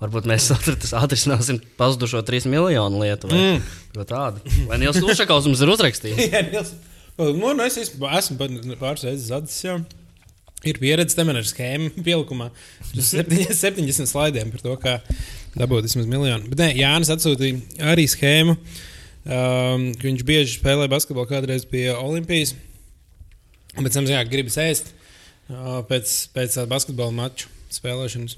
Varbūt mēs [laughs] atrisināsim pazudušo 3 miljonu lietu. Vai mm. tādu. Vai Nils Ušakovs mums ir uzrakstījis? [laughs] Jā, Nils. Nu, nu, es esmu, pāris reizes zadzis. Jau. Ir pieredze tam ar schēmu pielikumā. Uz 70, 70 slaidiem par to, kā dabūt vismaz miljonu. Bet nē, Jānis atsūtīja arī schēmu. Um, viņš bieži spēlē basketbolu kādreiz pie Olimpijas. Un pēc tam, jā, gribas ēst pēc, pēc basketbola maču spēlēšanas.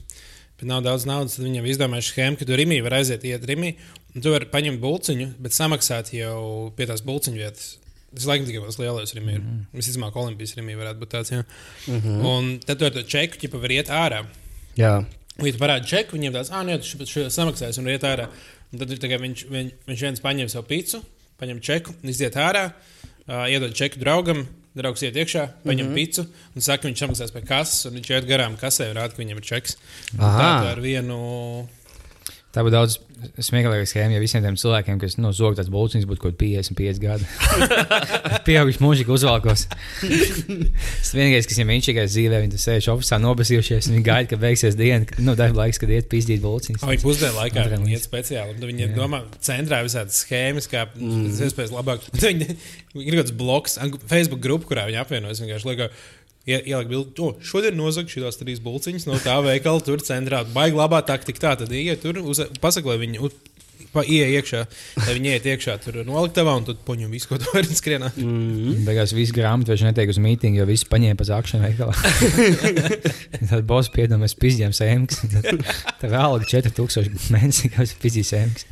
Bet nav daudz naudas, tad viņam izdomāja schēmu, ka tu Rimī var aiziet, iet Rimī. Un tu vari paņemt buļciņu, bet samaksāt jau pie tās buļciņu vietas. Tas laikam tikai tas lielais Rimī. Mm -hmm. Visticamāk, Olimpijas Rimī varētu būt tāds. Jā. Mm -hmm. Un tad tu ar to čeku ķipa var iet ārā. Jā. Un, ja tu parādi čeku, viņiem tāds, ah, nē, tu šo- samaksāsi un iet ārā. Un tad kā viņš, viņ, viņš viens paņem savu pīci, paņem čeku, iziet ārā, uh, iedod čeku draugam. Draugs iet iekšā, paņem mm -hmm. pīci un saka, ka viņš samaksās pie kases, un viņš iet garām kasē rāda, ka viņam ir čeks. Tā, tā ar vienu. Tā būtu daudz smieklīgāka schēma, ja visiem tiem cilvēkiem, kas no zoga tāds būtnes, būtu kaut kādi 55 gadi. [laughs] Pieauguši mūžīgi uzvalkos. Tas vienīgais, kas viņam vienīgais dzīvē, viņi sēž oficiāli nobasījušies, un viņi gaida, ka beigsies diena, nu, darba laiks, kad iet pizdīt būtnes. Oh, viņi pusdienu laikā viņi iet speciāli. Viņi yeah. domā, centrā visādas schēmas, kā mm. iespējas labāk. [laughs] Viņi ir kaut kāds bloks, Facebook grupa, kurā viņi apvienojas. Vienkārši liekā, ie- ieliek bildi, to šodien nozag šīs trīs bulciņas no tā veikala, tur centrā. Baigi labā taktika tā, tad iet tur, uz, pasaka, lai viņi. uz- Pa, ie iekšā, lai viņi iet iekšā, tur noliktavā, un tad poņem visu, ko tu vari skrienāt. Mm. Beigās viss grāmatveži netiek uz mītīnu, jo visi paņēma pa zakšanu veikalā. [laughs] Tad boss piedomās pizdiem sēmks. Tad vēl alga 4000 mēnesī, kā es pizdīju sēmks.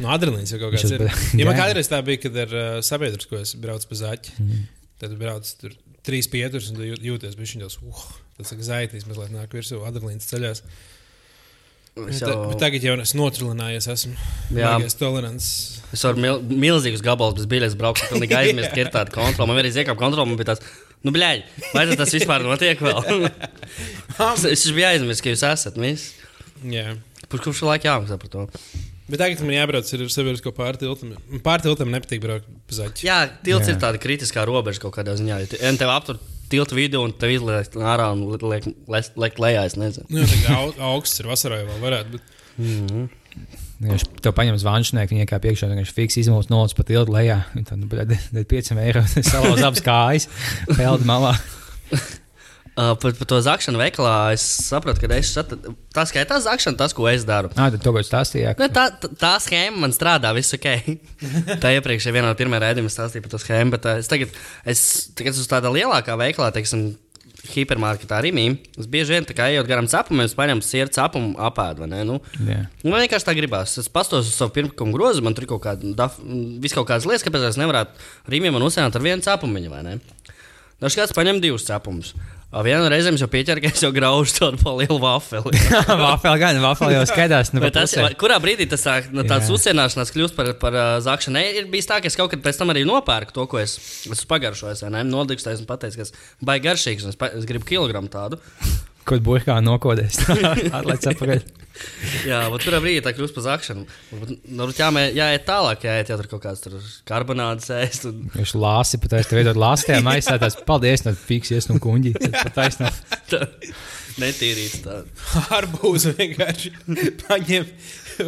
No adrenalīns jau kaut Viņš kāds ir. uz- Ja man Jā. kādreiz tā bija, kad ar uh, sabiedrisko es braucu pa zaķi, mm. tad braucu tur trīs pieturas un jūties bija šis, uh, tas ir zaitīs, mazliet nāk virsū adrenalīns ceļās. Es jau, bet tagad jau es notrulinājies, esmu. Baigais tolerants. es varu mil, milzīgus gabalus bez biļetes braukt, un pilnīgi [laughs] aizmirst, ka ir tāda kontrola. Man arī iekāpa kontrola, man bija tāds, nu, bļaļ, vai tas vispār notiek vēl? [laughs] es es biju aizmirsis, ka jūs esat. Mēs. Jā. Par kurš laiku jāmaksā par to? Bet tagad man jābrauc ar sabiedrisko pārtiltam. Pārtiltam nepatīk braukt pa zaķi. Jā, tilts Jā. Jā. ir tāda kritiskā robeža kaut kādā ziņā. Ja te- ja tev aptur tiltu vidu un tev izliek ārā un liek, liek, liek lejā, es nezinu. Nu, jau tā augsts ir vasarā jau vēl varētu. Bet... Viņš to paņem zvanšnieku, viņa kā piekšā vienkārši fiks izmūst nolaiž pat ilgi lejā. Un Tad, nu, bet, [laughs] tad 5 eiro [laughs] salauz abas kājas, peldi malā. Uh, par, par to zakšanu veikalā es sapratu, ka es sat... tā skaitās zakšana, tas, ko es daru. Nā, tad to, ko stāstīja. Nu, tā, tā, tā schēma man strādā, viss ok. [laughs] tā iepriekšējā vienā no pirmajām redzējumiem stāstīja par to schēmu, bet uh, es tagad, es tagad uz tāda lielākā veikalā, teiksim, hipermarketā Rīgā. Es bieži vien kā ejot garām cepumiem, es paņemu sirds cepumu apēdu. ne? Nu. Nu, man vienkārši tā gribās. Es pastos uz savu pirmā grozu, man tur kaut kāda, vis kaut kādas lietas, kāpēc es nevarētu Rīgā man uzsākt ar vienu cepumu, ne? Kāds paņem divus cepumus. Vienu reizi es jau pieķeru, ka es jau graužu tādu pa lielu vafeli. [laughs] Vāfeli gan, vāfeli jau skaidrs. Nu, tas, kurā brīdī tas tā, nu, tāds Jā. uzsienāšanās kļūst par, par uh, zakšanu? Nē, ir bijis tā, ka es kaut kad pēc tam arī nopērku to, ko es esmu pagaršojis. Nodegstējis un pateicis, ka tas baigi garšīgs. un Es, pa, es gribu kilogramu tādu. Kaut burkā nokodēs. [laughs] Atlaiž atpakaļ. Jā, bet kurā brīdī tā kļūst par zakšanu? Nu, jāmē, jāiet tālāk, jāiet, ja tur kaut kāds tur karbonādes ēst. Un... Viņš lāsi, pat es tev veidot lāstē, maisā [laughs] tās paldies, no fiksies un kuņģi. Pat taisnā. Tā, netīrīts tā. Arbūzu vienkārši paņem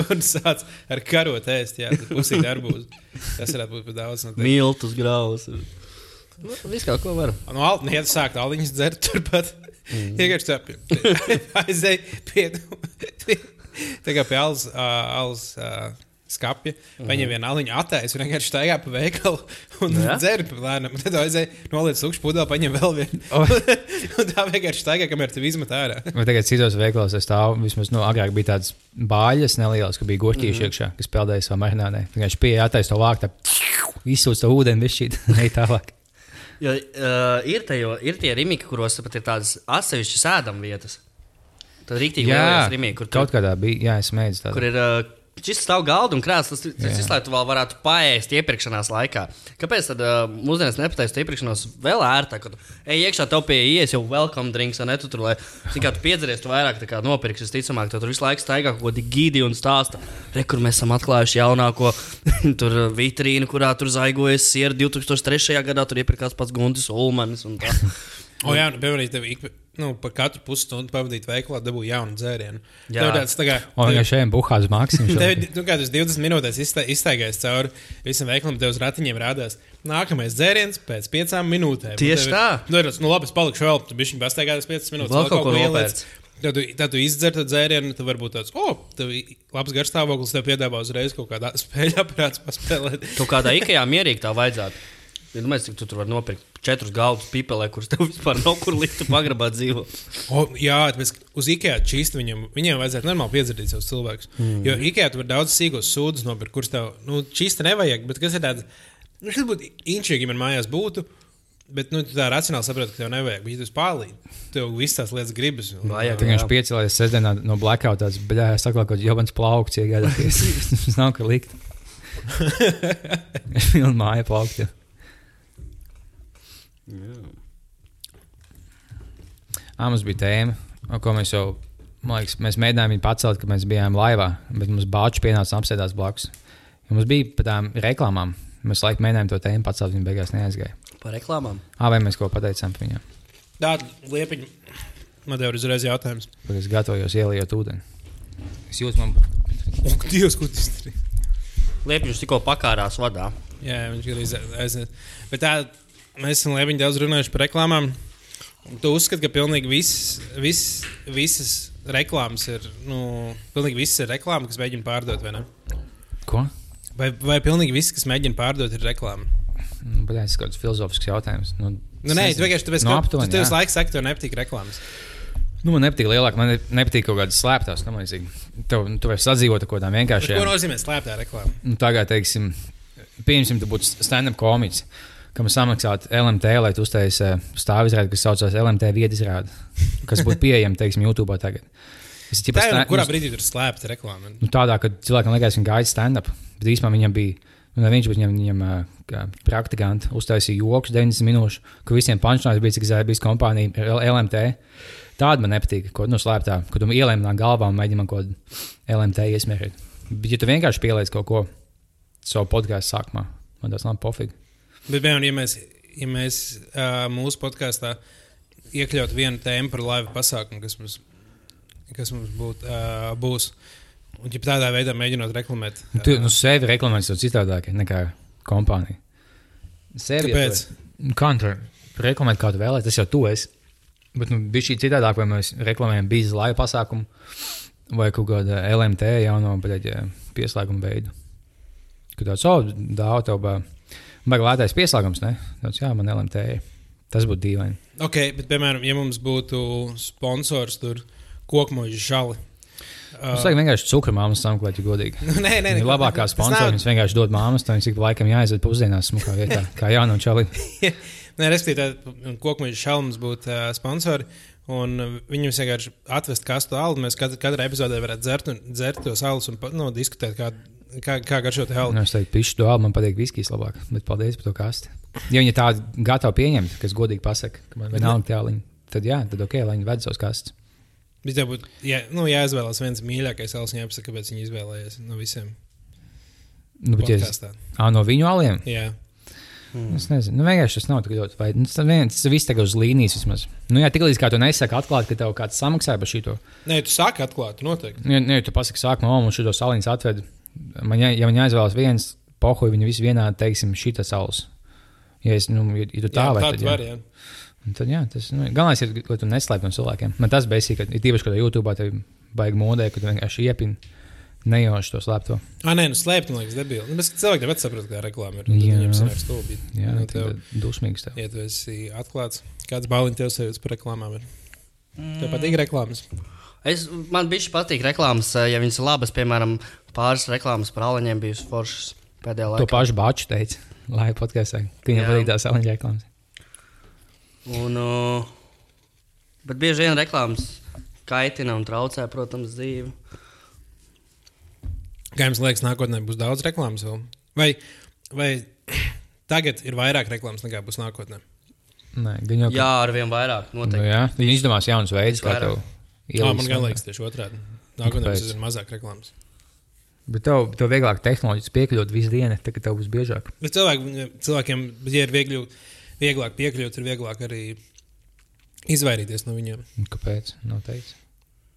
un sāc ar karot ēst. Jā, pusīt arbūzu. Tas varētu būt par daudz. No Miltus graus. Nu, Viss kaut ko var. No Altnijas sākt aliņas dzert turpat. Mm. Vienkārši tā pie- aizēj pie, pie, pie alus, uh, alus uh, skapja. Paņem vienu aliņu attēlu un vienkārši staigā pa veikalu un Jā? dzer pa lēnām. Tad aizēj noliec lukšu pudeli, paņem vēl vienu. O. [laughs] un tā vienkārši staigā, kamēr tev izmet ārā. Vai tagad citos veikalos es stāvu, vismaz nu, agrāk bija tādas bāļas nelielas, ka bija gurķīši mm -hmm. iekšā, kas peldēja savā marinādē. Vienkārši pieeja attaisno to vāku, izsūta to ūdeni, viņš šķiet, ne tālāk. Jo, uh, ir, tejo, ir tie rīmīgi, kuros pat ir tādas atsevišķas ēdama vietas. Tad rīktīgi Jā, rīmīgi, kur, tu, kaut kādā bija, jā, es mēģināju tādu. kur ir uh, šis stāv galda un krāsas. Tas tas visu laiku vēl varētu paēst iepirkšanās laikā. Kāpēc tad uh, mūsdienās nepataist iepirkšanos vēl ērtāk? Kad ej iekšā, tev pie ies jau welcome drinks, un tu tur, lai kā tu piedzeries, tu vairāk kā nopirksi. Ticamāk, tu tur visu laiku staigā kaut ko gidi un stāsta. Re, kur mēs esam atklājuši jaunāko [laughs] tur vitrīnu, kurā tur zaigojas siera 2003. gadā, tur iepirkās pats Guntis Ulmanis un tā. O, jā, nu, piemēram, tev ik, nu, pa katru pusstundu pavadīt veikalā, dabū jaunu dzērienu. Jā. Tev tāds tā kā. O, viņa šeit buhā uz mākslinieku. [laughs] Tev, nu, kā tas 20 minūtēs izstaigājis cauri visam veikalam, tev uz ratiņiem rādās. Nākamais dzēriens pēc 5 minūtēm. Tieši tev tā. Nu, ir, nu, labi, es palikšu vēl, tu bišķiņ pastaigājies 5 minūtes. Vēl kaut ko ieliec. Tad tu, tad tu izdzer to dzērienu, tad varbūt tāds, oh, tev labs garstāvoklis, tev piedāvā uzreiz kaut kādā [laughs] spēļu aparāts paspēlēt. Kaut kādā ikajā mierīgi tā vajadzētu. Ja domāju, cik tu tur vari nopirkt četrus galdus pipelē, kurus tev vispār nav kur likt, tu pagrabā dzīvo. O, jā, bet uz IKEA čīsti viņam, viņiem vajadzētu normāli piedzirīt savus cilvēkus. Mm. Jo IKEA tur var daudz sīkos sūdzes nopirkt, kurus tev, nu, čīsti nevajag, bet kas ir tāds, nu, šis būtu inčīgi, ja man mājās būtu. Bet nu, tu tā racionāli saproti, ka tev nevajag. Tu spālī, tev visas tās lietas gribas. Vajag. Viņš piecēlās sestdienā no blackout, tāds bļā, saklā, kaut jobans plaukts iegādāties. Tas [laughs] nav, ka likt. [laughs] [laughs] Pilna māja plaukt. Jā. Ā, mums bija tēma, ko mēs jau, man liekas, mēs mēģinājām viņu pacelt, kad mēs bijām laivā, bet mums bāčs pienāca un apsēdās blakus. Ja mums bija par tām reklāmām, mēs laikam mēģinājām to tēmu pacelt, viņa beigās neaizgāja. Par reklāmām. Ā, vai mēs ko pateicām par viņu? Tāda liepiņa. Man te ir uzreiz jautājums. Kad es gatavojos ieliet ūdeni. Es jūtu, man Ak, Dievs, ko tas ir? Liepņš tikko pakārās vadā. Jā, viņš ir aiziet. Bet tā, mēs esam liepiņi daudz runājuši par reklāmām. Tu uzskati, ka pilnīgi viss, viss, visas reklāmas ir, nu, pilnīgi viss ir reklāma, kas mēģina pārdot, vai ne? ko? Vai, vai pilnīgi viss, kas mēģina pārdot, ir reklāma? Nu, bet tas ir kaut kāds filozofisks jautājums. Nu, Nu, nē, tu vienkārši tāpēc, no ka aptuveni, tu, tu visu laiku saki, tev nepatīk reklāmas. Nu, man nepatīk lielāk, man ne- nepatīk kaut kādas slēptās. Nu, tev, nu, tu vari sadzīvot ar kaut kādām Bet Ko vienkāršām. nozīmē slēptā reklāma? Nu, tagad, teiksim, pieņemsim, tu būtu stand-up komiķis, kam samaksātu LMT, lai tu uztaisītu stāvizrādi, kas saucās LMT viedizrādi, kas būtu pieejama, teiksim, YouTube tagad. Es Tā jau sta- ir, kurā brīdī tur slēpta reklāma? Nu, tādā, ka cilvēkam liekas, ka gaida stand-up. Bet īstenībā viņam bija, nu, ne viņš, bet viņam, viņam kā praktikanti uztaisīja joks 90 minūšu, ka visiem punčlājiem bija cik zēna bija kompānija LMT. Tāda man nepatīk, ko nu, slēptā, kad tu ielēji manā galvā un mēģini man kaut ko LMT iesmērīt. Bet, ja tu vienkārši pieliec kaut ko savu podkāstu sākumā, man tas nav pofīgi. Bet, piemēram, ja mēs, ja mēs uh, mūsu podkāstā iekļautu vienu tēmu par laivu pasākumu, kas mums, kas mums būt, uh, būs, Un, ja tādā veidā mēģinot reklamēt, Tu nu, sevi reklamēsi jau citādāk nekā kompānija. Sevi Kāpēc? Kā tu reklamēt, kā tu vēlēsies, tas jau tu esi. Bet nu, bija šī citādāk, vai mēs reklamējam bīzes laivu pasākumu vai kaut kādu LMT jauno pieslēgumu veidu. Kad tāds oh, dāvā tev baigi lētais pieslēgums, ne? Tāds, jā, man LMT. Tas būtu dīvaini. ok, bet, piemēram, ja mums būtu sponsors tur kokmoģi žali. Uh, es domāju, vienkārši cukuru māmas samklēt, ja godīgi. [laughs] Nē, nē, nē, labākā sponsora viņas vienkārši dod māmas, tad viņas ik pa laikam jāaiziet pusdienās smukā vietā, [laughs] kā jaunam čalim. [laughs] Nē, respektīvi, kokmeņa šalms būtu uh, sponsori. Un viņus vienkārši atvest kastu alu. Mēs kat katrā epizodē varētu dzert, un, dzert tos alus un nu, diskutēt, kā, kā, kā garšo te alu. Nu, es teiktu, pišķi to alu, man patīk viskijas labāk, bet paldies par to kasti. Ja viņi tādu gatavi pieņemt, kas godīgi pasaka, ka man vienalga tāliņa, tad jā, tad ok, lai viņi ved savus kastes. Bet tev būtu jā, nu, jāizvēlas viens mīļākais alus, un jāpasaka, kāpēc viņi izvēlējās no visiem. Nu, bet, es, ā, no viņu aliem? Jā, Es nezinu, nu, vienkārši tas nav tik ļoti. Vai, nu, tas viens, tas viss tagad uz līnijas vismaz. Nu, jā, tiklīdz kā tu nesaki atklāt, ka tev kāds samaksāja par šito. Nē, tu sāki atklāt, noteikti. Nu, ja, nu, tu pasaki, sākumā, oh, man šito saliņas atved, man, jā, ja man jāizvēlas viens, pohuj, viņi visi vienādi, teiksim, šita saules. Ja, es, nu, ja, ja tu tā Jā, vai tā tad, tu jā. Un Tad, jā, tas nu, galvenais ir, lai tu neslēpj no cilvēkiem. Man tas beidzīgi, ka ir tīpaši, kad YouTube tā baigi modē, ka tu vienkārši iepini nejauši to slēpto. Ah, nē, nu slēpt, man liekas, debīli. Nu, cilvēki jau saprot, kā reklāma ir. Jā. tad Viņiem sanāk stulbi. Jā, Nu, nu, tev- dusmīgs tev. Ja tu esi atklāts, kāds baliņš tev sajūtas par reklāmām? Ir? Tev patīk reklāmas. Es, man bija patīk reklāmas, ja viņas ir labas, piemēram, pāris reklāmas par āleņiem bijusi foršas pēdējā To laikā. pašu baču teica, lai podkāstā. Viņam Jā. patīk tās saliņa reklāmas. Un, uh, bet bieži vien reklāmas kaitina un traucē, protams, dzīvi. Kā jums liekas, nākotnē būs daudz reklāmas vēl? Vai, vai [clears throat] tagad ir vairāk reklāmas nekā būs nākotnē? Nē, gan jau. ka- Jā, ar vien vairāk. Nu, Noteikti. jā, viņi izdomās jaunus veidus, kā tev Jā, man gan ielikt. liekas, tieši otrādi. Nākotnē būs mazāk reklāmas. Bet tev, tev vieglāk tehnoloģiski piekļūt visu dienu, tad tev būs biežāk. Bet cilvēki, cilvēkiem, ja ir viegli, vieglāk piekļūt, ir vieglāk arī izvairīties no viņiem. Kāpēc? Noteikti.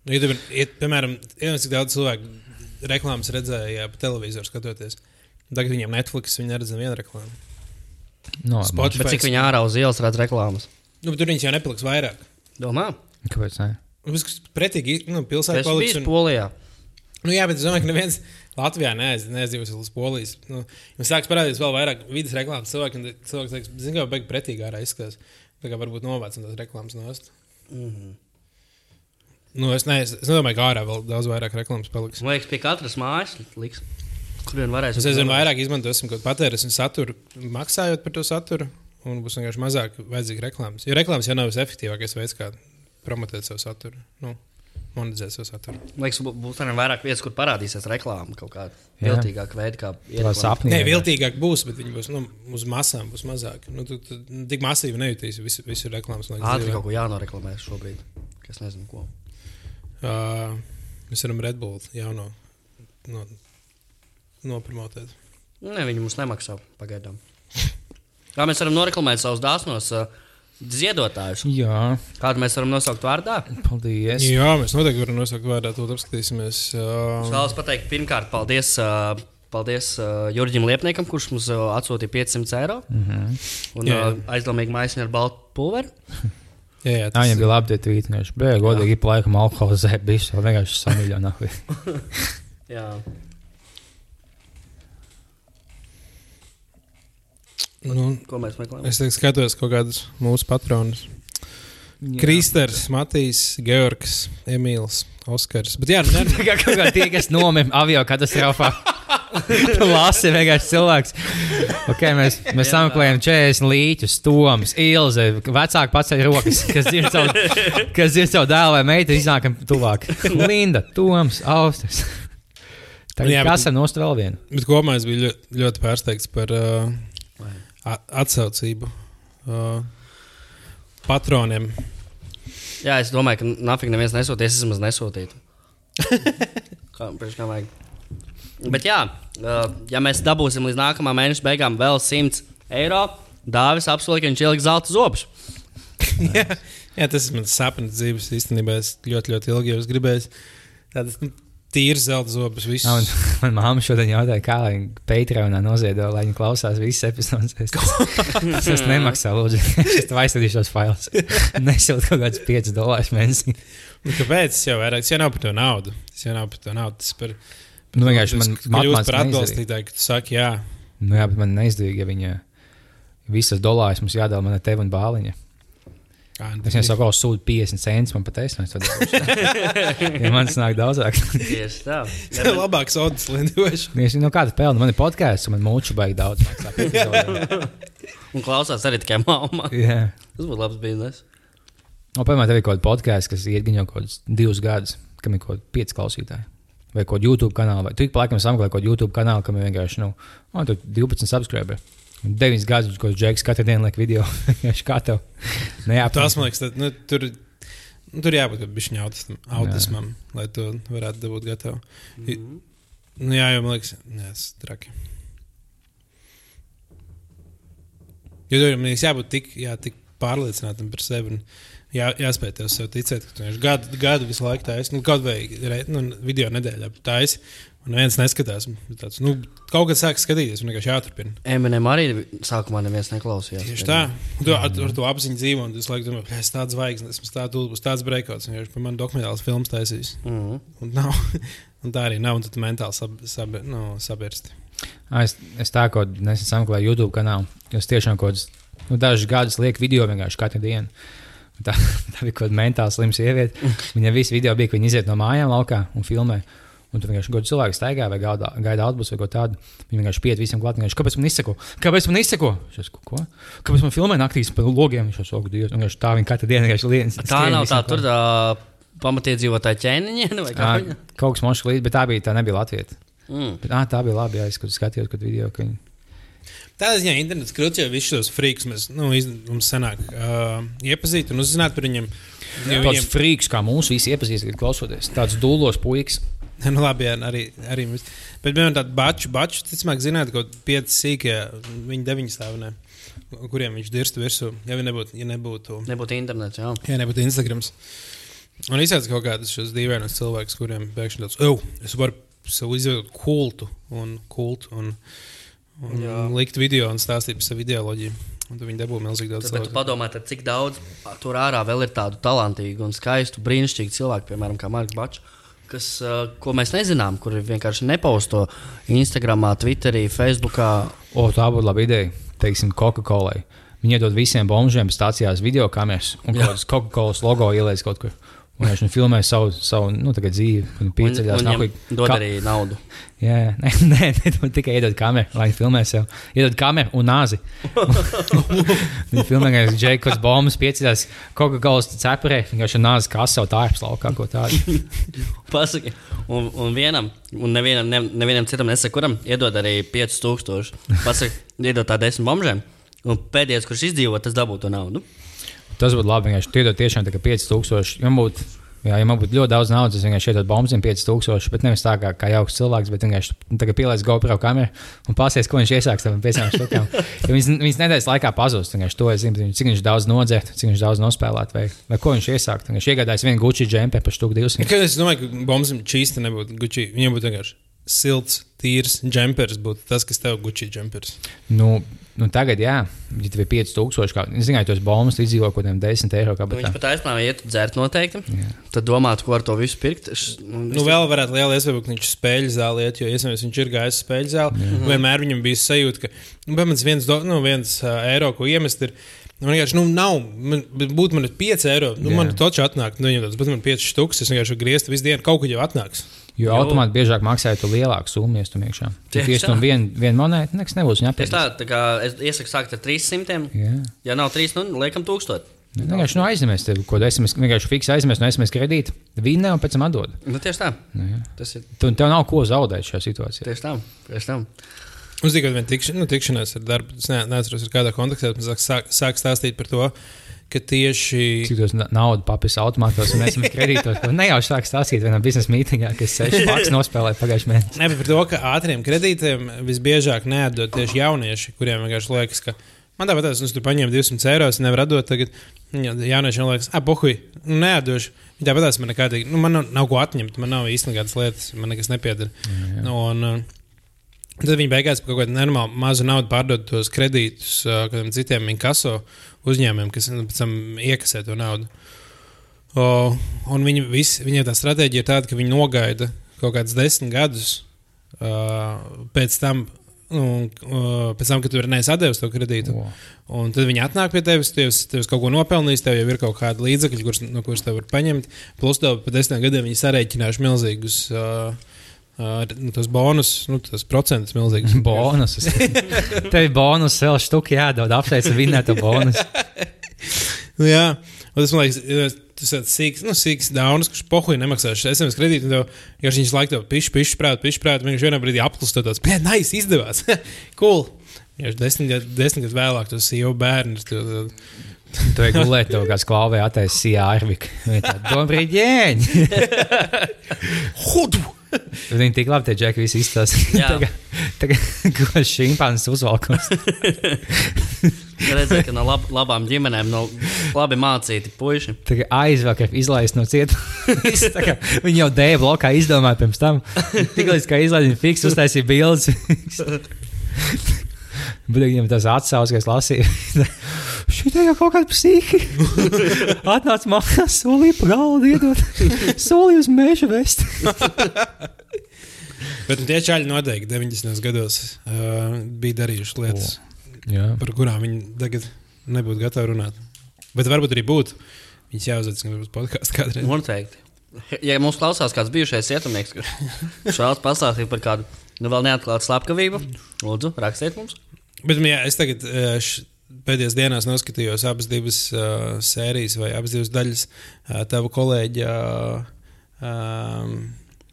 Nu, ja tev ir, ja, piemēram, iedomājieties, cik daudz cilvēku reklāmas redzēja pa televizoru skatoties. Tagad viņiem Netflix, viņi neredz nevienu reklāmu. No, Spotify. Bet cik viņi ārā uz ielas redz reklāmas? Nu, bet tur viņas jau nepaliks vairāk. Domā? Kāpēc? Ne? Nu, tas ir pretīgi, nu, pilsētā Tas paliks. bija Un... Polijā. Nu, jā, bet es domāju, ka neviens Latvijā neaiz- neaizdzīvos līdz polijas. Nu, jums sāks parādīties vēl vairāk vidas reklāmas. Cilvēki, un cilvēki teiks, zinu, kā beigās pretīgi ārā izskatās. Tā kā varbūt novācam tās reklāmas nost. Mm -hmm. Nu, es, ne, es, es nedomāju, ka ārā vēl daudz vairāk reklāmas paliks. Man liekas, pie katras mājas liks. Kur vien varēs. Mēs aizvien vairāk izmantosim kaut patēriņu saturu, maksājot par to saturu, un būs vienkārši mazāk vajadzīga reklāmas. Jo reklāmas jau nav visefektīvākais veids, kā promotēt savu saturu, nu, monetizēt savu saturu. Liekas, bū- būs arī vairāk vietas, kur parādīsies reklāma kaut kāda viltīgāka veida, kā sapnī. Nē, viltīgāk būs, bet viņi būs nu, uz masām, būs mazāk. Nu, tu, tu, tik masīvi nejūtīsi visu, visu reklāmas. liekas, Ātri kaut ko jānoreklamē šobrīd. Kas nezinu, ko. Uh, mēs varam Red Bull jauno no, nopromotēt. Ne, viņi mums nemaksā pagaidām. Kā mēs varam noreklamēt savus dāsnos uh, ziedotājus? Jā, Kādu mēs varam nosaukt vārdā? paldies. Jā, mēs noteikti varam nosaukt vārdā, to apskatīsimies. Es Uh, vēlos pateikt, pirmkārt, paldies, uh, paldies uh, Jurģim Liepniekam, kurš mums uh, atsūtīja 500 eiro. Mm -hmm. Un Jā. uh, aizdomīgi maisiņu ar baltu pulveri. jā, jā, Jā, tas viņam bija labi. Viņš bija godīgi, ik pa laikam alkoholizē, bija jau vienkārši samīļā. [laughs] Jā. Nu, Ko mēs meklējam? es tagad skatos kaut kādus mūsu patronus. Kristers, Matīs, Georgs, Emīls, Oskars. Bet jā, nu, ne, [laughs] Kā kaut kā tie, kas nomira avio katastrofā. [laughs] Lasi vienkārši cilvēks. Okay, mēs mēs sameklējam 40 līķus, Toms, Ilze, vecāki paceļ rokas, kas ir savu, kas ir savu dēlu vai meitu, iznākam tuvāk. Linda, Toms, Austris. Tagad Jā, bet- kas ir nost vēl vienu? bet kopumā es biju ļoti, ļoti pārsteigts par uh, atsaucību uh, patroniem. Jā, es domāju, ka nafīgi neviens nesūtīs, es vismaz nesūtītu. [laughs] kā, kā vajag. Bet jā, uh, ja mēs dabūsim līdz nākamā mēneša beigām vēl 100 eiro, Dāvis apsolīja, ka viņš ieliks zelta zobus. [laughs] jā, jā, tas ir mans sapnis dzīves. Īstenībā es ļoti, ļoti ilgi jau esmu gribējis tādas nu, tīrs zelta zobus. Viss. [laughs] Man, man māma šodien jautāja, kā lai Patreonā noziedo, lai viņa klausās visas epizodes. Es, es, es nemaksāju, lūdzu, [laughs] es tev aizstādīšu tos failus. [laughs] Nesūt kaut kāds 5 dolārus mēnesī. Nu, kāpēc? Tas jau vairāk, tas jau nav par to naudu. Tas jau nav par to naudu. Tas par, Nu, vienkārši man kļūst par atbalstītāju, ka tu saki, jā. Nu, jā, bet man neizdevīgi, ja viņa visas dolārus mums jādala man ar tevi un bāliņu. Ā, nu, Es viņai saku, sūdu 50 centus man patiesībā. [laughs] Ja man tas nāk daudzāk. Tieši tā. [laughs] Tas ir labāks sodas lidošana. Es nu, kāda pelna? Man ir podkāsts, un man mūču baigi daudz. [laughs] Un klausās arī tikai mamma. Jā. Tas būtu labs bizness. Un, piemēram, tev ir kaut kāda podkāsts, kas iet gan jau kaut kādus divus gadus, kam ir kaut kādi pieci klausītāji. Vai kaut kāda YouTube kanāla, vai tu ik pa laikam sameklē kaut kādu YouTube kanālu, kam ir vienkārši, nu, oh, tur 12 subscriberi. 9 gadus, ko Džeks katru dienu liek video. [laughs] Kā tev. Nē, Tas man liekas, tad, nu, tur, nu, tur jābūt bišķiņa autismam, autismam lai to varētu dabūt gatavu. Mm -hmm. Nu, jā, jau man liekas, tas ir traki. Jo tur man liekas, jābūt tik, jā, tik pārliecinātam par sevi. Jā, jāspēj tev sev ticēt, ka tu gadu, gadu visu laiku taisi. Nu, kaut vai nu, video nedēļā taisi. Un neviens neskatās. Tāds, nu, kaut kad sāk skatīties, un vienkārši jāturpina. Eminem arī sākumā neviens neklausījās. Tieši tā. Un Tu ar, ar to apziņu dzīvo, un tu visu laiku domā, ka es tāds zvaigznes, esmu tāds, būs tāds breakouts. Viņš par mani dokumentāls filmas taisīs. Mm -hmm. Un, nav, [laughs] un tā arī nav, un tad mentāli sab, sab, nu, sabirsti. Ā, Es, es tā kā nesen sameklēju YouTube kanālu. Es tiešām kaut kādus nu, dažus gadus lieku video vienkārši katru dienu. Un Tā, [laughs] tā bija kaut kāda mentāli slima sieviete. [laughs] Viņai viss video bija, ka viņa iziet no mājām laukā un filmē. Un tur vienkārši gudri cilvēki staigā vai gādā, gaida autobusu vai ko tādu. Viņi vienkārši pieiet visam klāt. Vienkārši, Kāpēc man izsako? Kāpēc man izsako? Es saku, ko? Kāpēc man filmē naktīs pa logiem? Viņš saku, Dievs, vienkārši tā viņa katru dienu vienkārši lietas. Tā nav tā, tur tā pamatiedzīvotāja ķēniņa [laughs] vai kā? viņa? Kaut kas mošs līdzi, bet tā bija, tā nebija Latvija. Mm. Bet, ā, tā bija labi, jā, es skatījos, kad video, ka viņi. Tādā ziņā internets krūtis jau visus šos frīkus mēs, nu, iz, mums sanāk uh, iepazīt un uzzināt par viņiem. Tāds viņiem frīks, kā mūsu visi iepazīst, kad klausoties. Tāds dūlos puikas. [laughs] nu, labi, arī, arī mēs. Bet, piemēram, tādu baču, baču, ticamāk, zināt, kaut pieci sīkie, viņi deviņi stāvnē, kuriem viņš dirst virsū, ja nebūtu, ja nebūtu, Nebūtu internets, jā. ja nebūtu Instagrams. Un izsaka kaut kādus šos dīvainus cilvēkus, kuriem pēkšņi tāds, oh, es varu sev izveidot kultu un kultu un, un Jā. likt video un stāstīt par savu ideoloģiju. Un viņi dabū milzīgi daudz tu padomā, tad, cik daudz tur ārā vēl ir tādu talantīgu un skaistu, brīnišķīgu cilvēku, piemēram, kā Marks Bačs. Kas, ko mēs nezinām, kuri vienkārši nepausto Instagram, Twitterī, Facebookā. O, tā būtu laba ideja. Teiksim, Coca-Cola. Viņi iedod visiem bombžiem stācijās video kameras un kādas Coca-Cola logo ielaiž kaut kur. Un viņš filmē savu, savu nu, dzīvi, un pieceļās un viņam nākamajā dod arī naudu. Jā, jā. [laughs] nē, nē, nē tikai iedod kameru, lai filmē sev. Iedod kameru un nāzi. [laughs] Viņi filmē, ka Džekas bombas pieceļās Coca-Cola cepurē, vienkārši nāzi kā savu tārpus laukā, ko tādu. [laughs] Pasaki, un, un vienam, un nevienam, ne, nevienam citam nesaka, kuram iedod arī 5000. Pasaki, iedod tā desmit bombžiem, un pēdējais, kurš izdzīvo, tas dabūtu naudu. Tas būtu labi. Vienkārši tie dod tiešām tā kā 5000. Ja būtu, jā, ja man būtu ļoti daudz naudas, es vienkārši iedod bombām 5000, bet nevis tā kā, kā jauks cilvēks, bet vienkārši nu, pielaiž GoPro kameru un pasies, ko viņš iesāks tam piecām štukām. Ja viņas, viņas nedēļas laikā pazūst. To es zinu, cik viņš daudz nodzērt, cik viņš daudz nospēlēt, vai, vai ko viņš iesākt. Viņš iegādājas vienu Gucci džempe par štuku 200. Ja, es domāju, ka bombas čīsta nebūtu guči. Viņam būtu vienkārši silts, tīrs džempers, būtu tas, kas tev guči džempers. Nu, nu tagad, jā, ja tev ir 5000, kā es zinu, tos bombas izdzīvo kaut kādiem 10 eiro. Kā, Nu, bet viņš pat aizplānoja iet dzert noteikti. Tad domāt, ko ar to visu pirkt. Š- un Nu, vēl varētu liela iespēja, ka viņš spēļu zālē iet, jo iespējams viņš ir gājis spēļu zāli. Vienmēr viņam bija sajūta, ka nu, piemēram, viens, do, nu, viens uh, eiro, ko iemest, ir. Nu, vienkārši, nu, nav, man, būtu man 5 eiro. Nu, Jā. man taču atnāk, nu, viņam tāds, bet man 5 štuks, es vienkārši griestu visu dienu, kaut kad jau atnāks. Jo Jo. automāti biežāk maksāja to lielāku summu, ja tu iekšā. Tieši Tieši tā. tam vienu vien monētu, nekas nebūs viņa Es, apgādājis. tā, tā kā, es iesaku sākt ar 300. Jā. Ja nav 3, nu, liekam, 1000. Nu, Vienkārši nu, tevi, ko SMS, vienkārši fiks aizņemies no SMS kredīta, vinnē un pēc tam atdod. Nu, tieši tā. Nu, jā. Tas ir Tu, tev nav ko zaudēt šajā situācijā. tieši tā. Tieši tā. Mums tikai viena tikšana, nu, tikšanās ar darbu. Es ne, neatceros, ar kādā kontekstā sāk, sāk stāstīt par to, ka tieši. Cik tos na- naudu papis automātos un SMS kredītos. ko Nejauši sāk stāstīt vienā biznesa mītingā, kas seši paks [laughs] nospēlēja pagājušajā mēnesī. Ne, bet par to, ka ātriem kredītiem visbiežāk neatdod tieši jaunieši, kuriem vienkārši liekas, ka Man tāpat nu, es tur paņēmu 200 eiro, es nevaru atdot tagad. Jā, jaunieši man liekas, ah, pohuj, nu, neatdošu. Viņi tāpat man nekādīgi, nu, man nav, nav ko atņemt, man nav īsti nekādas lietas, man nekas nepieder. Nu, un, uh, Tad viņi beigās par kaut kādu normālu mazu naudu pārdod tos kredītus kādiem citiem inkaso uzņēmumiem, kas nu, pēc tam iekasē to naudu. O, un viņi visi, viņiem tā stratēģija ir tāda, ka viņi nogaida kaut kādus desmit gadus uh, pēc tam. Un, uh, pēc tam, kad tu neesi atdevis to kredītu, un tad viņi atnāk pie tevis, tu tu esi kaut ko nopelnījis, tev jau ir kaut kāda līdzekļa, kurus, no kuras tev var paņemt. Plus, tev pēc desmit gadiem viņi sarēķinājuši milzīgus uh, nu, tos bonus, nu, tos procentus milzīgus. [laughs] Bonusus. [laughs] Tev ir bonus, vēl štuki jādod. Apsveic ar vinnēto bonusu. [laughs] Nu, jā, un tas man liekas, tas ir sīks, nu, sīks daunis, kurš pohuļi nemaksās šo SMS kredītu. Tev, ja viņš laiku to pišu, pišu, prāt, pišu, prāt, viņš vienā brīdī apklust tāds, blē, nais, izdevās. cool. Ja viņš desmit gadu desmit gadu vēlāk to sīvu bērnu. Tu, ej gulēt, to kā sklāvē attaisīja Arvika. Dobrīt, ģēņi! Hudu! [laughs] Viņi tik labi tie džeki visi izstāsta. [laughs] Tagad, [laughs] ko šimpāns uzvalkums. Redzēju, ka no lab, labām ģimenēm, no labi mācīti puiši. Aizvakar izlaist no cietuma. Viņi jau dēļ blokā izdomāja pirms tam. Tiklīdz kā izlaiž, viņi fiks uztaisīja bildes. Bet viņam tas atsaucas, ka es lasīju. [laughs] Šī te jau kaut kāda psihi. [laughs] Atnāc mājās, solīja pa galdu, iedot. Solīja uz meža vest. [laughs] Bet nu, tie čaļi noteikti 90. gados uh, bija darījuši lietas, Jā. par kurām viņi tagad nebūtu gatavi runāt. Bet varbūt arī būtu. Viņus jāuzaicina uz podkāstu kādreiz. Noteikti. Ja mums klausās kāds bijušais cietumnieks, kurš šāds pastāstīja par kādu nu, vēl neatklātu slepkavību, lūdzu, rakstiet mums. Bet jā, es tagad uh, š, pēdējās dienās noskatījos abas divas uh, sērijas vai abas divas daļas uh, tava kolēģa. Uh, um,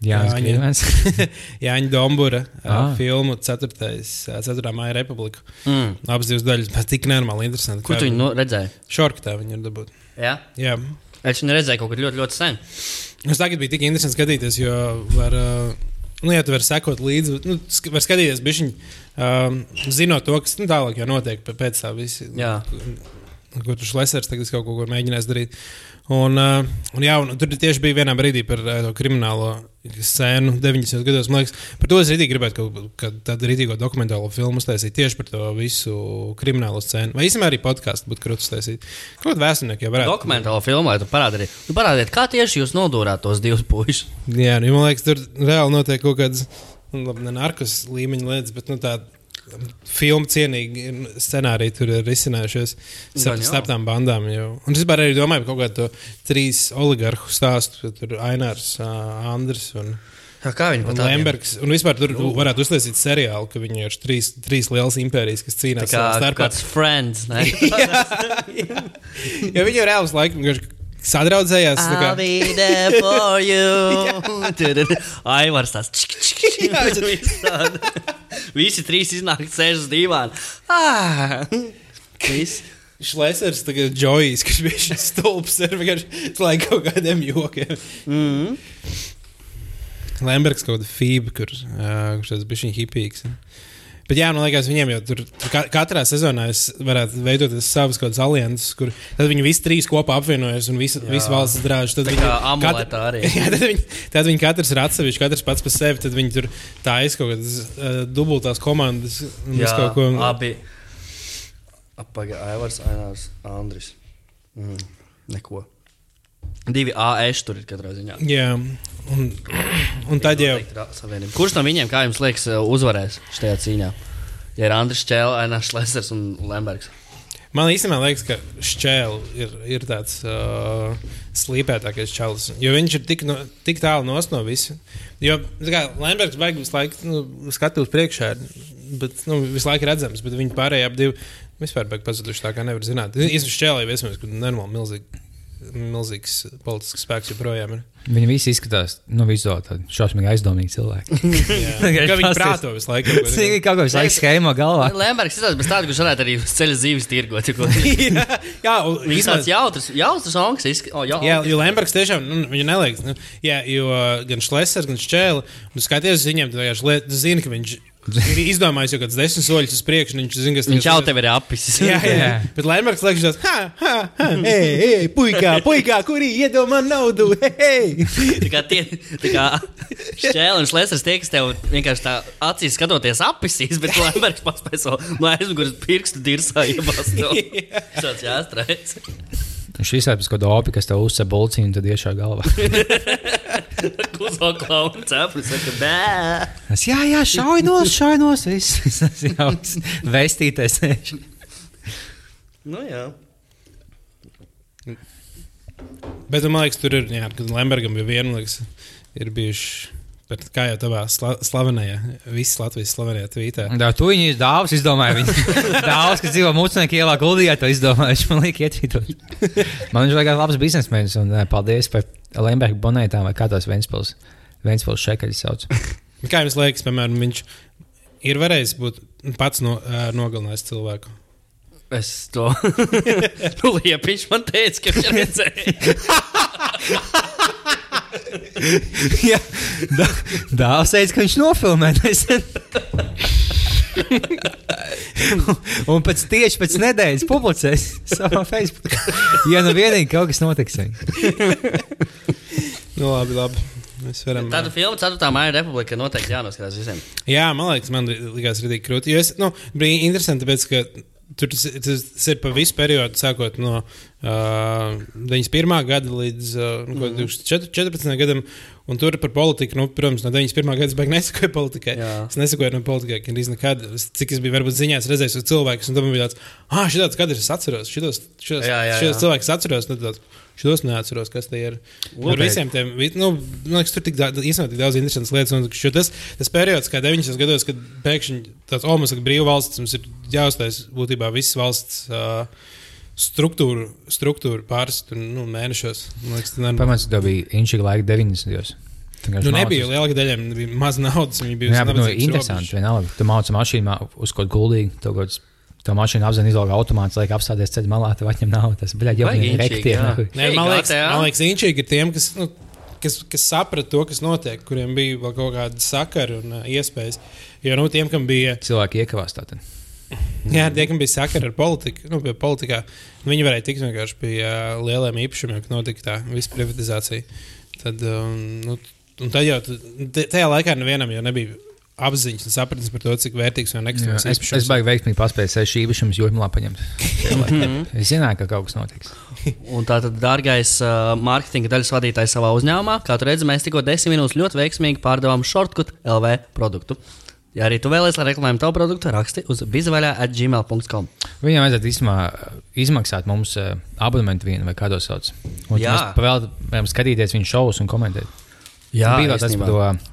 Jānis Jāņa. [laughs] Jāņa Dombura uh, Ah. filmu 4. Uh, 4. maija republika. Mm. Abas divas daļas, bet tik nenormāli interesanti. Kur tu viņu nu, redzēji? Šorkatā viņi ir dabūt. Ja? Jā. Es viņu redzēju kaut kur ļoti, ļoti sen. Es tagad bija tik interesanti skatīties, jo var, uh, nu, ja tu vari sekot līdzi, nu, var skatīties bišķiņ, um, zinot to, kas nu, tālāk jau notiek pē- pēc tā visa. Jā. Ko tu šlēsers tagad kaut ko mēģinās darīt. Un, uh, un, jā, un tur tieši bija vienā brīdī par uh, to kriminālo scēnu 90. gados. Man liekas, par to es arī gribētu kaut kādu rītīgo dokumentālo filmu uztaisīt tieši par to visu kriminālo scēnu. Vai īstenībā arī podkāstu būtu krūtis taisīt? Kaut kādā vēsturniekā varētu. Dokumentālo filmu, lai tu parādītu, tu parādiet, kā tieši jūs nodūrāt tos divus puikas. Jā, nu, man liekas, tur reāli notiek kaut kādas, nu, labi, ne narkotikas līmeņa lietas, bet nu, tāda filmu cienīga scenārija tur ir izcinājušies starp, Gan jau. starp tām bandām. Jau. Un es arī domāju par kaut kādu to trīs oligarhu stāstu. Tur ir Ainārs, Andris un, Jā, kā viņi pat Lembergs. Un vispār tur varētu uztaisīt seriālu, ka viņi ir trīs, trīs lielas impērijas, kas cīnās savā starpā. kāds friends. ne? [laughs] [laughs] Jo viņi jau reāli laikam sadraudzējās. tā kā- I'll be there for you. [laughs] Tur Aivars tās. čik, čik, čik. [laughs] Viss tāda. Visi trīs iznāk sēž uz dīvāna. Ah! Viss. Šlēsers, tagad Džojs, kas bija šis stulbs, ir vienkārši slēgt kaut kādiem jokiem. Mm. Lembergs kaut kāda fība, kur, uh, kurš tas bija viņa hipīgs. Bet jā, man liekas, viņiem jau tur, tur ka- katrā sezonā es varētu veidot savas kaut kādas alianses, kur tad viņi visi trīs kopā apvienojas un visi, visi valsts drāž. Tad viņi amuletā arī. [laughs] Jā, tad viņi, tad viņi katrs ir atsevišķi, katrs pats par sevi. Tad viņi tur taisa kaut kādas uh, dubultās komandas. un Jā, kaut ko. abi. Apagaidām, Aivars, Ainārs, Andris. Mm. Neko. Divi AS tur ir katrā ziņā. Jā, un, un tad jau. Kurš no viņiem, kā jums liekas, uzvarēs šajā cīņā? Ja ir Andris Čēlis, Ainārs Lesers un Lembergs. Man īstenībā liekas, ka Šķēlis ir, ir tāds uh, slīpētākais čalis. Jo viņš ir tik, no, tik tālu no visa. Jo Lembergs vajag visu laiku nu, skatu uz priekšā, bet nu, visu laiku redzams, bet viņi pārējie ap divi vispār beigas pazuduši. Tā kā nevar zināt. Īstenībā Šķēlī iespējams, ka normāli milzīgi. Milzīgs politisks spēks joprojām ir. Viņi visi izskatās, nu, vizuāli tādi šausmīgi aizdomīgi cilvēki. [laughs] Kā viņi prāto visu laiku. kaut ko Viņi kaut kā visai schēmā galvā. Lembergs izskatās pēc tāda, kurš varētu arī uz ceļa zīves tirgot. [laughs] jā, jā, un Viņš tāds jautrs, jautrs onks. izsk- O, jā, Jā, jo Lembergs tiešām nu, viņu neliekas. Nu, jā, jo gan Šlesers, gan Šķēle, nu, skaties uz viņiem, tu vienkārši zini, ka viņš ir izdomājis jau kāds desmit soļus uz priekšu. Viņš zina, kas Viņš jau tev ir apis. Jā, jā. jā. Bet Lembergs liekas, tas ha, ha, ha, hei, hei, puikā, puikā, kurī iedomā naudu, hei! Tā kā, tie, tā kā šķēle un slēdzas tie, kas tev vienkārši tā acīs skatoties apisīs, bet Lembergs paspēj savu no aizmugures pirkstu dirsā iebāzt. Tas [laughs] jāstrēc. Viņš izslēpjas kaut kādu opi, kas tev uzsver bulciņu, un tad iešā galvā. [laughs] Kluso klaunu cepuri saka, bē. Es, jā, jā, šauj nos, šauj nos, viss. [laughs] Tas jau vestītais. Nu jā. Bet man liekas, tur ir, jā, kad Lembergam bija viena, liekas, ir bijuši. Bet kā jau sla slavenajā, visas Latvijas slavenajā tvītā. Tā, tu viņu dāvāts, izdomāji. Viņa [laughs] dāvāts, kas dzīvo mūcinieku ielā, guldījā, to izdomāja. Viņš man liekas, ietvītot. Man viņš liekas labs biznesmenis, un eh, paldies par Lemberga bonētām, vai kā tos Ventspils, Ventspils šekaļus sauc. Kā jums liekas, piemēram, viņš ir varējis būt pats no, uh, nogalinājis cilvēku? Es to. [laughs] liepiņš man teica, ka viņš ir redzējis. [laughs] [laughs] Jā, dāvāts teica, ka viņš nofilmē [laughs] nesen. un pēc tieši pēc nedēļas publicēs savā Facebook. Ja nu vienīgi kaut kas notiks. Nu, labi, labi. Mēs varam. Tādu filmu, 4. māja republika, noteikti jānoskatās visiem. Jā, man liekas, man likās rītīgi krūti. Jo es, nu, bija interesanti, tāpēc, ka tur tas, tas, tas ir pa visu periodu, sākot no uh, 91. gada līdz uh, mm -hmm. 2014. gadam. Un tur par politiku, nu, protams, no 91. gada es beigās nesakoju politikai. Jā. Es nesakoju no politikai, gan arī nekad. Es- Cik es biju varbūt ziņās redzējis uz cilvēkus, un tam bija tāds, ah, šāds kadrs es atceros, šitos, šitos, Jā, jā, šitos jā. cilvēkus atceros. Tāds, Šos neatceros, kas tie ir. Noteikti. visiem tiem, nu, liekas, tur tik daudz, īstenībā tik daudz interesantas lietas. Un šo Tas, tas periods, kā 90. gados, kad pēkšņi tāds, mums ir brīva valsts, mums ir jāuztais būtībā visas valsts uh, struktūra, struktūra pāris nu, mēnešos. Pamats, tā bija inčīga laika 90. Nu, nebija liela daļa, bija maz naudas. Viņi bija nabadzīgas interesanti. robežas. Vienalga, tu māci mašīnu uz kaut ko guldīgi. Kaut kāds Tā mašīna apziņā izlaiž automāts, lai apstāties ceļā malā, tad atņem naudu. Tas bija jau. Nē, Hei, man liekas, man liekas inčīgi ir tiem, kas, nu, kas, kas saprata to, kas notiek, kuriem bija vēl kaut kāda sakara un uh, iespējas. Jo nu, tiem, kam bija, Cilvēki iekavās tātad. [laughs] jā, tie, kam bija sakara ar politiku, nu, pie politikā, viņi varēja tikt vienkārši pie uh, lieliem īpašumiem, kad notika tā visa privatizācija. Tad, um, nu, un tad jau tajā laikā nevienam jau nebija apziņas un sapratnes par to, cik vērtīgs un Jā, ekstrēms es, es baigi veiksmīgi paspēju sešu īpašumus jūrmā paņemt. [laughs] es zināju, ka kaut kas notiks. [laughs] Un tātad, dārgais uh, mārketinga daļas vadītājs savā uzņēmumā, kā tu redzi, mēs tikko desmit minūtes ļoti veiksmīgi pārdevām Shortcut LV produktu. Ja arī tu vēlēsies, lai reklamētu tavu produktu, raksti uz bizvaļā at gmail.com. Viņam vajadzētu īstenībā izmaksāt mums uh, abonementu vienu vai kādu sauc. Un tad Jā. mēs varam skatīties viņu šovus un komentēt. Jā, bija vēl tas par to, uh,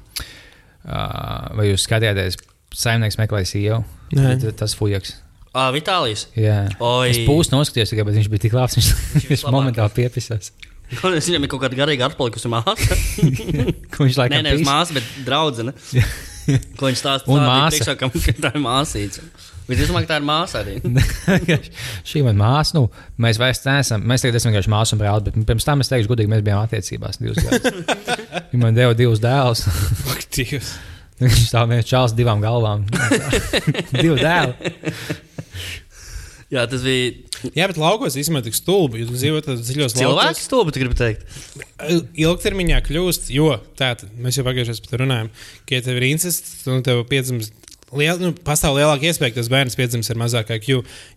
vai jūs skatījāties, saimnieks meklēja CEO. Nē. Tas- Tas fujaks. Ah, Vitālijas. Jā, Oi. es pūstu noskatījos, tikai, bet viņš bija tik labs. Viņš, viņš vislabākais. momentāli piepisās. Viņam ir kaut kāda garīga atpalikusi māsa. [laughs] Ko viņš Nē, laikam nevis pīs- māsa, bet draudzene. [laughs] Ko viņš stāsta? Un māsa. Priekšā, ka tā ir māsīca. Visticamāk, tā ir māsa arī. [laughs] Šī man māsa, nu, mēs vairs neesam. Mēs tagad esam vienkārši māsu un brāli, bet pirms tam es teikšu, godīgi, mēs bijām attiecībās divus gadus. [laughs] Viņa man deva divus dēlus. Aktīvs. [laughs] Viņš stāv viens čāls divām galvām. Divi dēli. Jā, tas bija Jā, bet laukos īstenībā tik stulbi. Jūs dzīvojat dziļos laukos. cilvēks, stulbi, tu gribi teikt. ilgtermiņā kļūst, jo tātad mēs jau pagājušajā gadā runājām, ka, ja tev ir incests, un tev piedzimst. Liel, nu, pastāv lielāka iespēja, ka tas bērns piedzims ar mazāku IQ.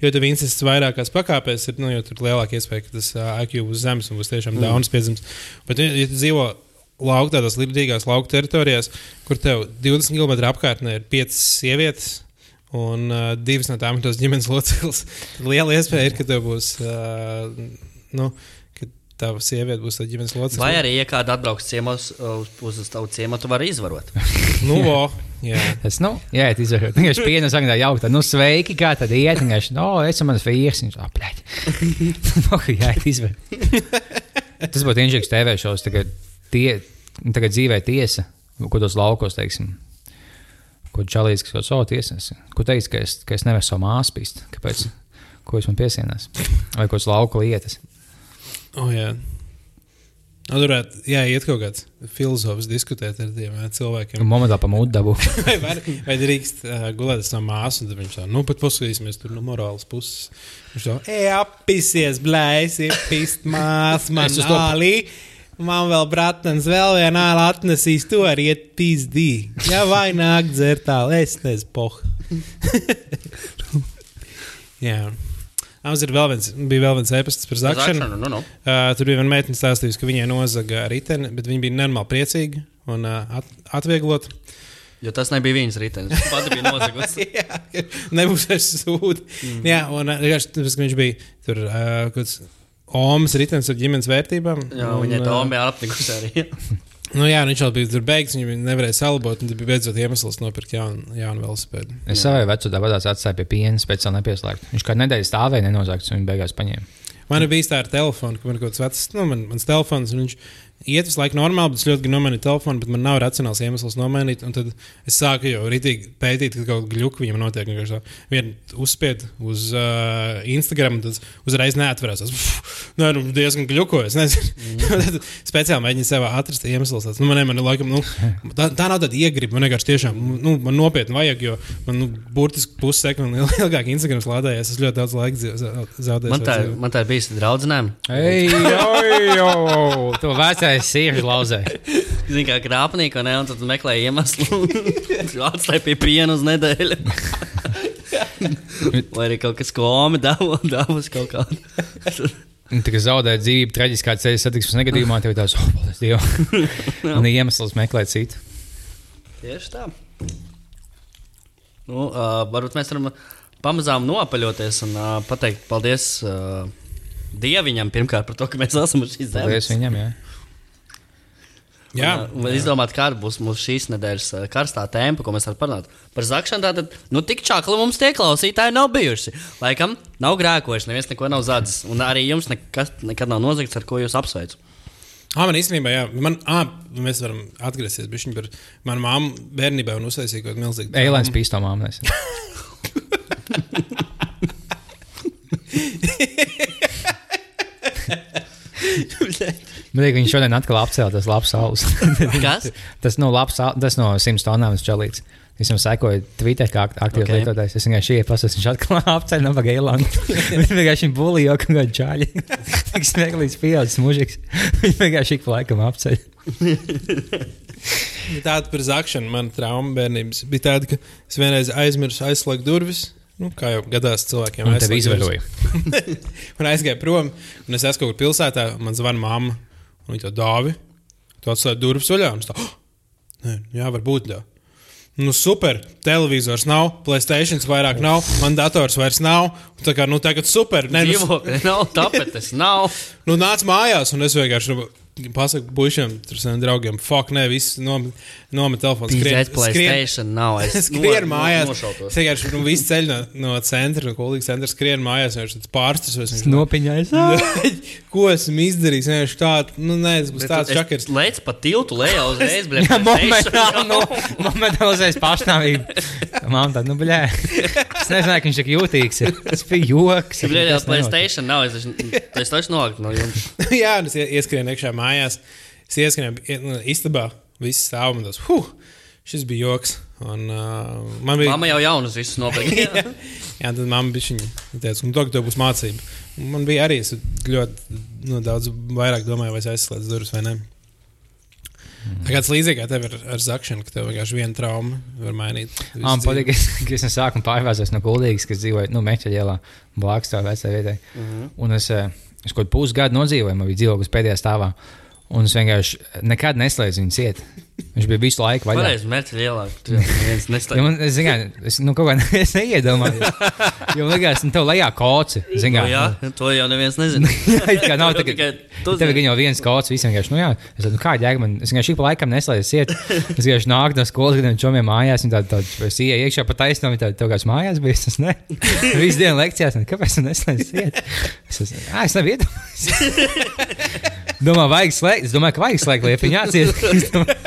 Jo tev incests vairākās pakāpēs, ir, nu, jo tur lielāka iespēja, ka tas uh, IQ būs zems un būs tiešām mm. dauns piedzims. Bet, ja, tu dzīvo lauku, tādās līdzīgās lauku teritorijās, kur tev 20 km apkārtnē ir 5 sievietes, un uh, divas no tām ir tos ģimenes loceklis, liela iespēja ir, ka tev būs. Uh, nu, ka Tava sieviete būs tā ģimenes loceklis. Vai arī, ja kāda atbrauks ciemos uz, uz, uz tavu ciemu, tu vari izvarot. [laughs] Nu, vo, jā. Es, nu, jā, tas ir. Viņš piena saka, tā jautā, nu, sveiki, kā tad iet. Viņš, no, esmu mans vīrs. Viņš, apļaļ. [laughs] Nu, jā, izver. Tas būtu inžīgs TV šovs, tagad, tie, tagad dzīvē tiesa, ko tos laukos, teiksim. Ko čalīs, kas kaut ko tiesas. Ko teiks, ka es, ka es nevaru savu māsu pīst? Kāpēc? Ko es man piesienās? Vai kaut kādas lauku lietas? Oh, jā. Nu, tur varētu, jā, iet kaut kāds filozofs diskutēt ar tiem ā, cilvēkiem. Momentā pa mūdu dabū. [laughs] Vai, var, vai drīkst uh, gulēt savu māsu, un viņš tā, nu, pat paskatīsimies tur no morāles puses. Viņš tā, ej, apisies, blēs, ir pist mās, man nālī. Man vēl bratans vēl viena āla atnesīs, to arī iet pizdī. Jā, vai nāk dzert tālu, es nezinu, poh. [laughs] jā. Mums ir vēl viens, bija vēl viens e-pasts par zakšanu. Zakšanu, nu, nu. Uh, tur bija viena meitene stāstījusi, ka viņai nozaga riteni, bet viņa bija nenormāli priecīga un uh, at atvieglota. Jo tas nebija viņas ritenis. Viņa pati bija nozagusi. [laughs] Jā, nebūs vairs sūdi. Mm. Jā, un uh, tāpēc, ka viņš bija tur uh, kaut kāds Omas ritenis ar ģimenes vērtībām. Jā, un, viņai tā ā, bija apnikusi arī. [laughs] Nu, jā, un viņš jau bija tur beigts, viņa nevarēja salabot, un tad bija beidzot iemesls nopirkt jaunu, jaunu velosipēdu. Es savai vecumā tāpat atstāju pie piena, speciāli nepieslēgtu. Viņš kā nedēļa stāvēja nenozagts, un viņa beigās paņēma. Man bijis tā ar telefonu, ka man kaut kāds vecs, nu, man, mans telefons, un viņš iet visu laiku normāli, bet es ļoti gribu nomainīt telefonu, bet man nav racionāls iemesls nomainīt. Un tad es sāku jau rītīgi pētīt, ka kaut kāda gluka viņam notiek. Vienkārši Vienu uzspied uz uh, Instagram, un tad uzreiz neatverās. Es nu, nu, diezgan nezinu, [laughs] mm. speciāli mēģinu sev atrast iemeslus. tāds, Nu, man, man, laikam, nu, tā, tā nav tāda iegriba. Man vienkārši tiešām, nu, man nopietni vajag, jo man nu, burtiski pussekundi [laughs] ilgāk Instagram lādējies. Es ļoti daudz laika za- zaudēju. Man tā, man tā ir bijusi draudzenēm. Ej, oi, oi, to vecais sieviete lauzē. Zini, kā krāpnieka, ne? Un tad meklēja iemeslu. [laughs] Atstāja pie piena uz nedēļu. [laughs] Vai arī kaut kas komi dabūs kaut kādu. Tā kā zaudēja dzīvību traģiskā ceļa satiksmes negadījumā, tev ir tāds, oh, paldies Dievam. [laughs] Un iemesls meklēt citu. Tieši tā. Nu, uh, varbūt mēs varam pamazām nopaļoties un uh, pateikt paldies uh, Dieviņam pirmkārt par to, ka mēs esam uz šīs Paldies zemes. viņam, jā. Jā, Un, uh, izdomāt, kāda būs mūsu šīs nedēļas uh, karstā tēma, ko mēs varam parunāt. Par zakšanu tātad, nu, tik čakli mums tie klausītāji nav bijuši. Laikam, nav grēkojuši, neviens neko nav zadzis. Un arī jums nekas, nekad nav nozagts, ar ko jūs apsveicu. Ah, man īstenībā, jā, man, ah, mēs varam atgriezties pie par manu māmu bērnībā un uztaisīt kaut kādu milzīgu. Eilēns pīstomām. mēs. Man liekas, viņš šodien atkal apcēla tas labs saules. [laughs] Kas? tas no labs, tas no 100 tonnām čalīts. Es jau sekoju Twitter, kā akt- aktīvs Ok. okay. lietotājs. Es vienkārši iepazinu, viņš atkal [laughs] apceļ no Bagēlāna. Viņš vienkārši bulīja kaut kādu čāļu. [laughs] Tik smieklīgs pieaudzis mužiks. Viņš vienkārši ik pa laikam apceļ. Tāda par zakšanu, mana trauma bērnības bija tāda, ka es vienreiz aizmirsu aizslēgt durvis. Nu, kā jau gadās cilvēkiem, aizslēgt izvaroja. durvis. un aizgāju prom, un es esmu kaut kur pilsētā, un man zvana mamma, un viņa to dāvi. Tu atslēdz durvis vaļā, tā, oh, nē, jā, varbūt tā. Nu, super. Televizors nav, Playstation vairāk nav, man dators vairs nav. Tā kā, nu, tagad super. Nē, nu, Dzīvokļi nav, tāpēc nav. [laughs] nu, nāc mājās, un es vienkārši nu, pasaku puišiem, tur saviem draugiem, fuck, nē, viss nomet nom telefonu. Pīzēt, Playstation nav. Es [laughs] Skrien mājās. nošautos. Es vienkārši nu, visu ceļu no, no centra, no kolīgas centra skrien mājās. Viņš tāds pārstas. Nopiņais. [laughs] Ko esmu izdarījis? Viņš tāds, nu, nē, tas būs tāds čakars. Lēc pa tiltu lejā uzreiz, [laughs] bļa, Jā, momentā, nu, momentā uzreiz pašnāvība. Māma tāda, nu, bļē. Es nezināju, ka viņš tik jūtīgs ir. Tas bija joks. Tas nenotiek. Playstation nav. Es taču- es nokļuvu no jums. Jā, es ie- ieskrienu iekšā mājās. Es ieskrienu ie- nu, istabā, viss stāv un tas, huh, šis bija joks. Un, uh, man bija. Mama jau jaunus visus nopirka. [laughs] Jā, tad mamma bija viņa. teica, nu, to, ka tev būs mācība. Un Man bija arī es ļoti nu, daudz vairāk domāju, vai es aizslēdzu durvis vai nē. Tā kā tas līdzīgi kā tev ar, ar zakšanu, ka tev vienkārši viena trauma var mainīt. visu Man patīk, ka es- es no sākuma pārvāzos no Kuldīgas, kas dzīvoja nu, Meķaļielā, blakus tā vecā vietā. Un es, eh, es kaut pusgadu nodzīvoju, man bija dzīvoklis pēdējā stāvā. Un es vienkārši nekad neslēdzu viņu ciet. Viņš bija visu laiku vaļā. Pareizi, mērķi lielāk. Tur jau neviens Ja neslēdz. man, es, zin, kā, es, nu, kaut kā [laughs] es neiedomājos. Jo man liekas, nu, tev lejā koci. Zin, kā, Nu, Jā, to jau neviens nezina. [laughs] It kā nav [laughs] tā, ka tu tev ir jau viens kods, visiem vienkārši, nu jā, es tādu, nu kā jēga man, es vienkārši ik pa laikam neslēdzu ciet. Es vienkārši nāku no skolas, viņš čomiem mājās, un tādu, tādu, es ieeju iekšā pa taisnām, tādu, tev kāds mājās bija, tas ne. Visu dienu lekcijās, un kāpēc tu neslēdz ciet? Es, es, es nevienu Domāju, vajag slēgt, es domāju, ka vajag slēgt domāju,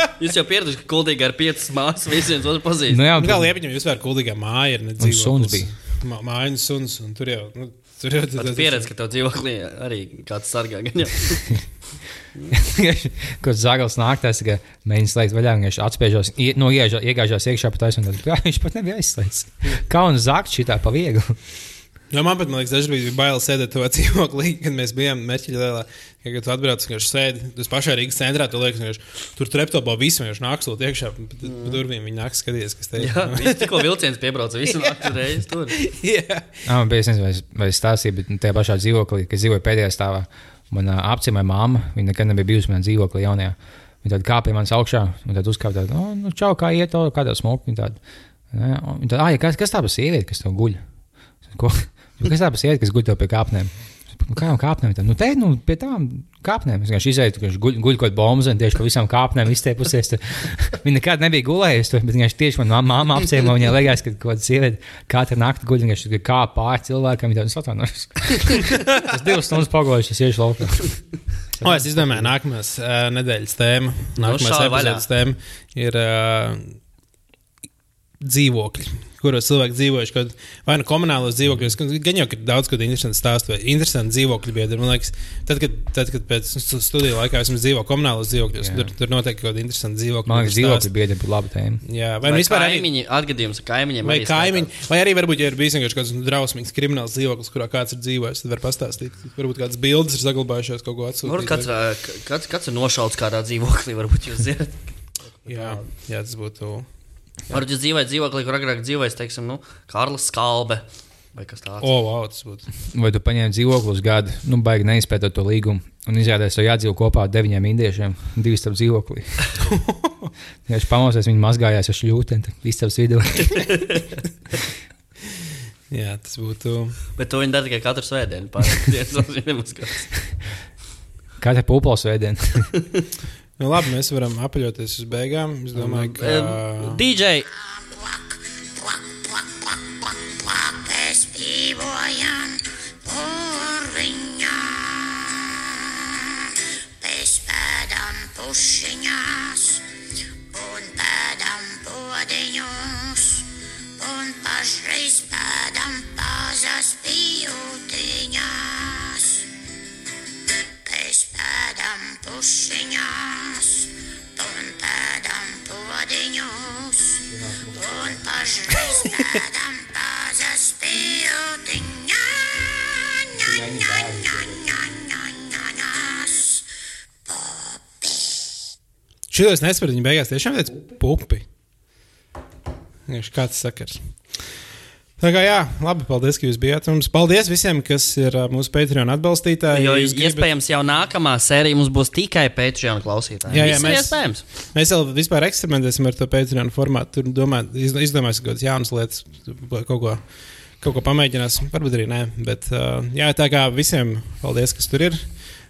[laughs] Jūs jau pieraduši, ka kuldīgi ar piecas māsas visiem otru pazīst. Nu jā, Nu, Kā liepiņam vispār kuldīgā māja ir nedzīvoklis. suns bija. Mā- Māja un suns, un tur jau, nu, tur jau Pat pieredze, ka tev dzīvoklī arī kāds sargā. [laughs] Kur zagals nāk, tas tikai mēģina slēgt vaļā, viņš atspiežos, ie- no iegāžās iekšā pa taisnu, un [laughs] viņš pat nebija aizslēgts. Kā un zakt šitā pa vieglu. Jo man pat, man liekas, dažreiz bija bail sēdēt tajā [laughs] dzīvoklī, kad mēs bijām Merķiļā lielā. Ja, kad tu atbrauc, ka viņš sēdi, tas pašā Rīgas centrā, tu liekas, ka viņš tur treptopā visu viņš nāk sūt iekšā, pa, pa durvīm viņi nāk skatīties, kas te ir. Jā, viņš tikko vilciens piebrauca visu nakti [laughs] reizi tur. Jā. Jā, man bija, es nezinu, vai, es- vai stāstīju, bet tajā pašā dzīvoklī, kad dzīvoju pēdējā stāvā, manā apciemē mamma, viņa nekad nebija bijusi manā dzīvoklī jaunajā. Viņa tad kāpja manas augšā, un tad uzkāpa tādu, oh, nu, čau, kā iet, kādā smoku. Viņa tāda, ah, ja kas, kas tā par sievieti, kas tev guļ? Es saku, Ko? Kas tā par sievieti, kas guļ tev pie kāpnēm? "Nu, Kā jau kāpnēm? Tā, nu, te, nu, pie tām kāpnēm. Es vienkārši izēju, ka viņš guļ, guļ kaut kādā bombā, tieši pa visām kāpnēm izstiepusies. [laughs] Viņa nekad nebija gulējusi bet vienkārši tieši manā māmā apciemā viņai liekas, ka kaut kāda sieviete katru nakti guļ, vienkārši kā pāri cilvēkam. Viņa tāda atvainojas. Tas [laughs] divas stundas pagājušas, es iešu laukā. O, es izdomāju, nākamās uh, nedēļas tēma, nākamās vaļā. epizodes tēma ir uh, dzīvokļi, kuros cilvēki dzīvojuši kaut vai nu komunālos dzīvokļos, gan jau, ir daudz ko interesantu stāstu vai interesantu dzīvokļu biedru. Man liekas, tad, kad, tad, kad pēc stu- studiju laikā esmu dzīvo komunālos dzīvokļos, Jā. tur, tur noteikti kaut kāda interesanta dzīvokļa. Man liekas, dzīvokļi biedri būtu laba tēma. Jā, vai, Vai vai vispār arī. kaimiņi, atgadījums ar kaimiņiem. Vai arī kaimiņi, vai arī varbūt, ja ir bijis vienkārši kāds drausmīgs krimināls dzīvoklis, kurā kāds ir dzīvojis, tad var pastāstīt. Varbūt kādas bildes ir saglabājušās kaut ko Varbūt atsūtīt. kāds, kāds, kāds ir nošauts kādā dzīvoklī, varbūt jūs zināt. Jā, jā, tas būtu. Varbūt jūs dzīvojat dzīvoklī, kur agrāk dzīvoja, teiksim, nu, Kārlis Skalbe vai kas tāds. O, wow, tas būtu. Vai tu paņēmi dzīvokli uz gadu, nu, baigi neizpētot to līgumu, un izrādās, ka jādzīvo kopā ar deviņiem indiešiem, divi starp dzīvoklī. Viņš [laughs] pamosies, viņi mazgājās ar šļūteni, istabas vidū. [laughs] Jā, tas būtu. Bet to viņi dara tikai katru svētdienu. pārējās [laughs] dienas vēl viņi nemazgās. Katra pūpals vēdienā. Nu, labi, mēs varam apaļoties uz beigām. Es domāju, ka. Em, DJ, mēs dzīvojam purviņā. Mēs pēdam pušiņās un pēdam podiņus un pašreiz pēdam pazas pījūtiņās. Mēs pēdam pušiņās un pēdam podiņus un pašreiz pēdam pazas pījūtiņā. Ņa, ņa, ņa, ņa, ņa, ņa, ņas. Popi. Šito es nesaprotu. Viņa beigās tiešām teica pupi. Vienkārši Kāds sakars. Tā kā jā, labi, paldies, ka jūs bijāt mums. Paldies visiem, kas ir mūsu Patreon atbalstītāji. jo Ja gribat- iespējams jau nākamā sērija mums būs tikai Patreon klausītāji. Jā, jā, Viss mēs- iespējams. Mēs vēl vispār eksperimentēsim ar to Patreon formātu. Tur domā, iz- izdomāsim kaut kādas jaunas lietas, kaut ko, kaut ko pamēģināsim. Varbūt arī nē. Bet uh, jā, tā kā visiem paldies, kas tur ir.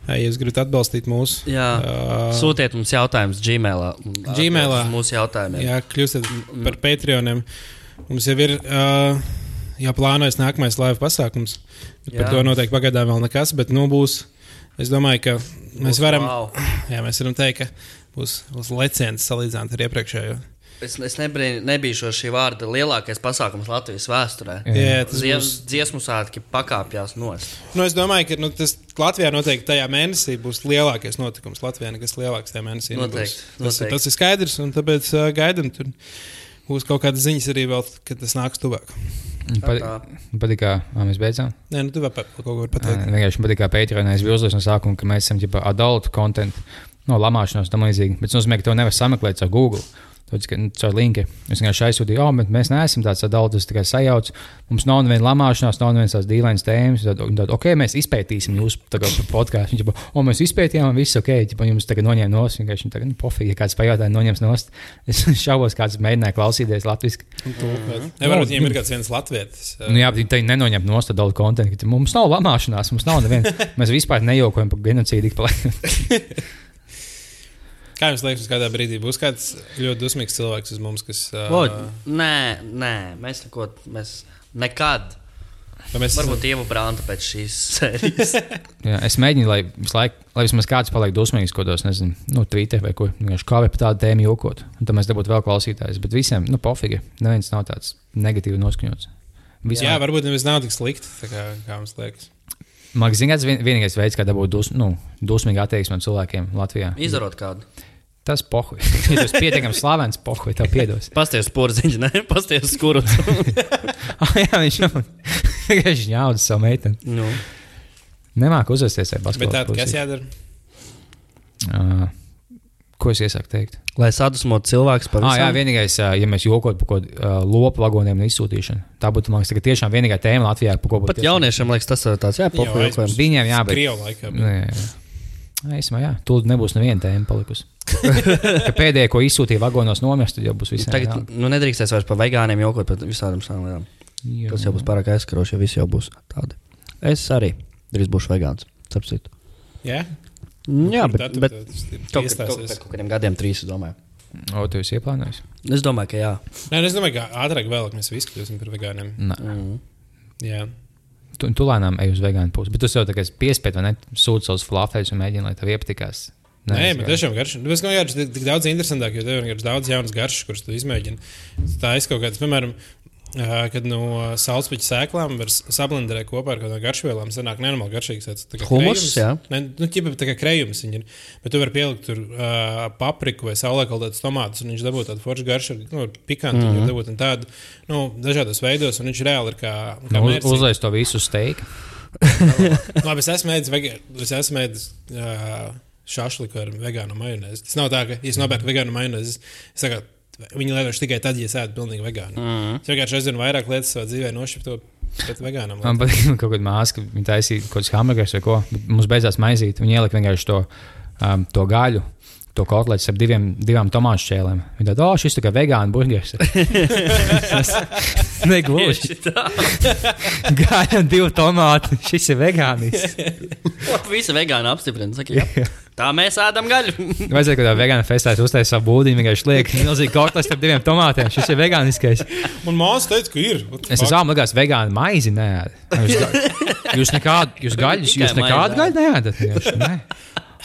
Ja jūs gribat atbalstīt mūsu, Jā. uh, Sūtiet mums jautājumus Gmailā. Gmailā. Uz Mūsu jautājumiem. jā, kļūsiet par Patreoniem. Mums jau ir uh, jāplānojas nākamais laiva pasākums. Bet Par Jā. to noteikti pagaidām vēl nekas, bet nu būs. Es domāju, ka mēs Būs varam, wow. [clears throat] jā, mēs varam teikt, ka būs, būs leciens salīdzinājumā ar iepriekšējo. Es, es nebrīn, nebiju šī vārda lielākais pasākums Latvijas vēsturē. Jā, tas Zie, būs. Dziesmu svētki pakāpjas nost. Nu, es domāju, ka nu, tas Latvijā noteikti tajā mēnesī būs lielākais notikums. Latvijā nekas lielāks tajā mēnesī nebūs. Noteikti, Tas, noteikti. tas ir skaidrs, un tāpēc uh, gaidām. Tur būs kaut kādas ziņas arī vēl, kad tas nāks tuvāk. Patīk, kā mēs beidzām. Nē, nu, tu vēl kaut ko pateikt. Vienkārši man patīk, kā Patreonā es biju uzlicis no sākuma, ka mēs esam ģipa, adultu kontu, no lamāšanās tam līdzīgi. Bet tas nozīmē, ka to nevar sameklēt ar Google. Tāpēc, ka, nu, caur linki. Es vienkārši aizsūtīju, oh, bet mēs neesam tāds adults, tas tikai sajauc. Mums nav neviena lamāšanās, nav nevienas tās dīvainas tēmas. Tad, tad, ok, mēs izpētīsim jūsu podkāstu. Viņš jau, oh, mēs izpētījām, un viss ok, ģipa, jums tagad noņēma nost. Vienkārši tagad, nu, pofīgi, ja kāds pajautāja, noņems nost. [laughs] Es šaubos, kāds mēģināja klausīties latviešu. Nevarbūt viņiem ir kāds viens latvietis. uh, Nu, jā, viņi nenoņem no stūra daudz kontekstu. Mums nav lamāšanās, mums nav neviena. [laughs] Mēs vispār nejokojam par genocīdu. [laughs] Kā jums liekas, kādā brīdī būs kāds ļoti dusmīgs cilvēks uz mums, kas. Uh, O, nē, nē, mēs neko, mēs nekad. vai mēs Varbūt Ieva Brānta pēc šīs [laughs] sērijas. Jā, es mēģinu, lai visu laiku, lai vismaz kāds paliek dusmīgs kaut kādos, nezinu, nu, Twitter vai ko. Vienkārši kā vai par tādu tēmu jokot. Un tad mēs dabūtu vēl klausītājus. Bet visiem, nu, pofīgi. Neviens nav tāds negatīvi noskaņots. Jā, varbūt nemaz nav tik slikti, tā kā, kā mums liekas. Man liekas, vien, vienīgais veids, kā dabūt dus, nu, dusmīgu attieksmi no cilvēkiem Latvijā. Izdarot kādu. Tas pohuļ. [laughs] Ja tas pietiekami slavens pohuļ, tev piedos. Pasties porziņš, ne? Pasties skurus. [laughs] ah, jā, viņš jau [laughs] vienkārši ņauda savu meiteni. nu. Nemāk uzvesties ar Bet basketbolu. tā, kas jādara? Ā, Ko es iesaku teikt? Lai sadusmotu cilvēks par Ah, jā, visām. vienīgais, ja mēs jokotu par kaut kādu lopu vagoniem un izsūtīšanu. Tā būtu, man liekas, tiešām vienīgā tēma Latvijā, par ko būtu. Pat jauniešiem liekas, tas ir tāds, jā, aizmirst. Viņiem jābūt. Krievu laikā. bet- Nē, Īsumā, jā, tur nebūs neviena tēma palikusi. [laughs] Ka pēdējā, ko izsūtīja vagonos, nomirst, tad jau būs viss. Tagad nu, nedrīkstēs vairs par vegāniem jokot par visādām lietām. Tas jau būs pārāk aizskaroši, ja visi jau būs tādi. Es arī drīz būšu vegāns. Sapsit. Jā, Jā, Kur bet, tad tu bet tad kaut, kaut, pēc kaut kādiem gadiem, trīs, es domāju. O, tu esi ieplānojis? Es domāju, ka jā. Nē, nu, es domāju, ka ātrāk vēl mēs visi kļūsim par vegāniem. Nē. Mm. Jā, Tu, tu lēnām ej uz vegānu pusi, bet tu jau tagad piespiedu, vai ne? Sūti savus flafēs un mēģini, lai tev iepatikās. Nē, bet tiešām garš. Nu, Es domāju, ka tas ir tik daudz interesantāk, jo tev ir daudz jaunas garšas, kuras tu izmēģini. Tā ir kaut kāds, piemēram, kad no saulespiņa sēklām var sablenderēt kopā ar kādām garšvielām. Sanāk, nenormāli garšīgs. tāds krējums. jā. Ne, nu, ķipa, tā kā krējums viņa ir. Bet tu vari pielikt tur uh, papriku vai saulēkaldētas tomātus, un viņš dabū tādu foršu garšu, ar, nu, pikantu, mm -hmm. dabūt un tādu, nu, dažādos veidos, un viņš reāli ir kā, kā Nu, uz, mērcīgs. uzlies to visu steigā. [laughs] Labi, es esmu vega... es esmu ēdis uh, šāφliku ar vegānu majonēzi. Tas nav tā, ka, ja es nopērku vegānu majonēzi, es saku, viņi lietošu tikai tad, ja es ēdu pilnīgi vegānu. Mm. Es vienkārši aizvien vairāk lietas savā dzīvē nošķirtu. Man patīk, ka kaut kāda māsa, viņa taisīja kaut kādus hamburgerus vai ko. Mums beidzās maizīt. Viņa ielika vienkārši to, um, to gaļu. To kotletes ar diviem, divām tomātu šķēlēm. Viņa tāda, oh, šis tā kā vegānu burgeris. [laughs] Negluži. Un divi tomāti. Šis ir vegānis. [laughs] Visi vegāni apstiprina. Saka, jā. tā mēs ēdam gaļu. [laughs] Vajadzēja, kad tā vegāna festā uztaisīja savu būdiņu, vienkārši liek milzīgi kotletes ar diviem tomātiem. Šis ir vegāniskais. Man māsa teica, ka ir. Es esmu likās, vegāni maizi nē. Jūs, nekādu, jūs gaļas, jūs nekādu gaļu neēdat. Nē.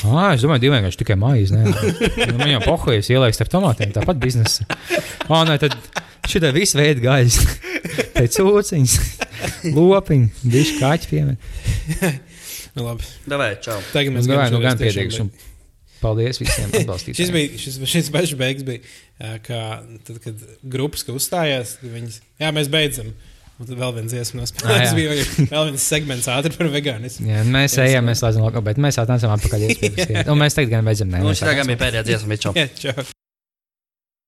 Ah, es domāju, divi vienkārši tikai. Nu, Man jau pohojas ieliks ar tomātiem, tāpat biznesa. Ah, nē, tad šitā visu veidu gaļas. [laughs] Te cūciņas, lopiņi, diši kaķi piemēram. [laughs] Nu, labi. Davai, čau. Tagad Mēs gājām, nu šoreiz gan un Paldies visiem [laughs] Šis atbalstītājiem. bija šis, šis pašs beigas, bija, kā, tad, kad grupas ka uzstājās. Viņas, jā, mēs beidzam. Un tad vēl viens dziesmas, Ah, jā. tas [laughs] bija vēl viens segments ātri par vegānismu. Jā, mēs ejam, mēs slēdzam lokā, bet mēs atnācām atpakaļ. jā. [laughs] Un mēs tagad gan beidzam. Nē, Nu, šī tā atnācam. bija pēdējā dziesma. [laughs] Jā, čau.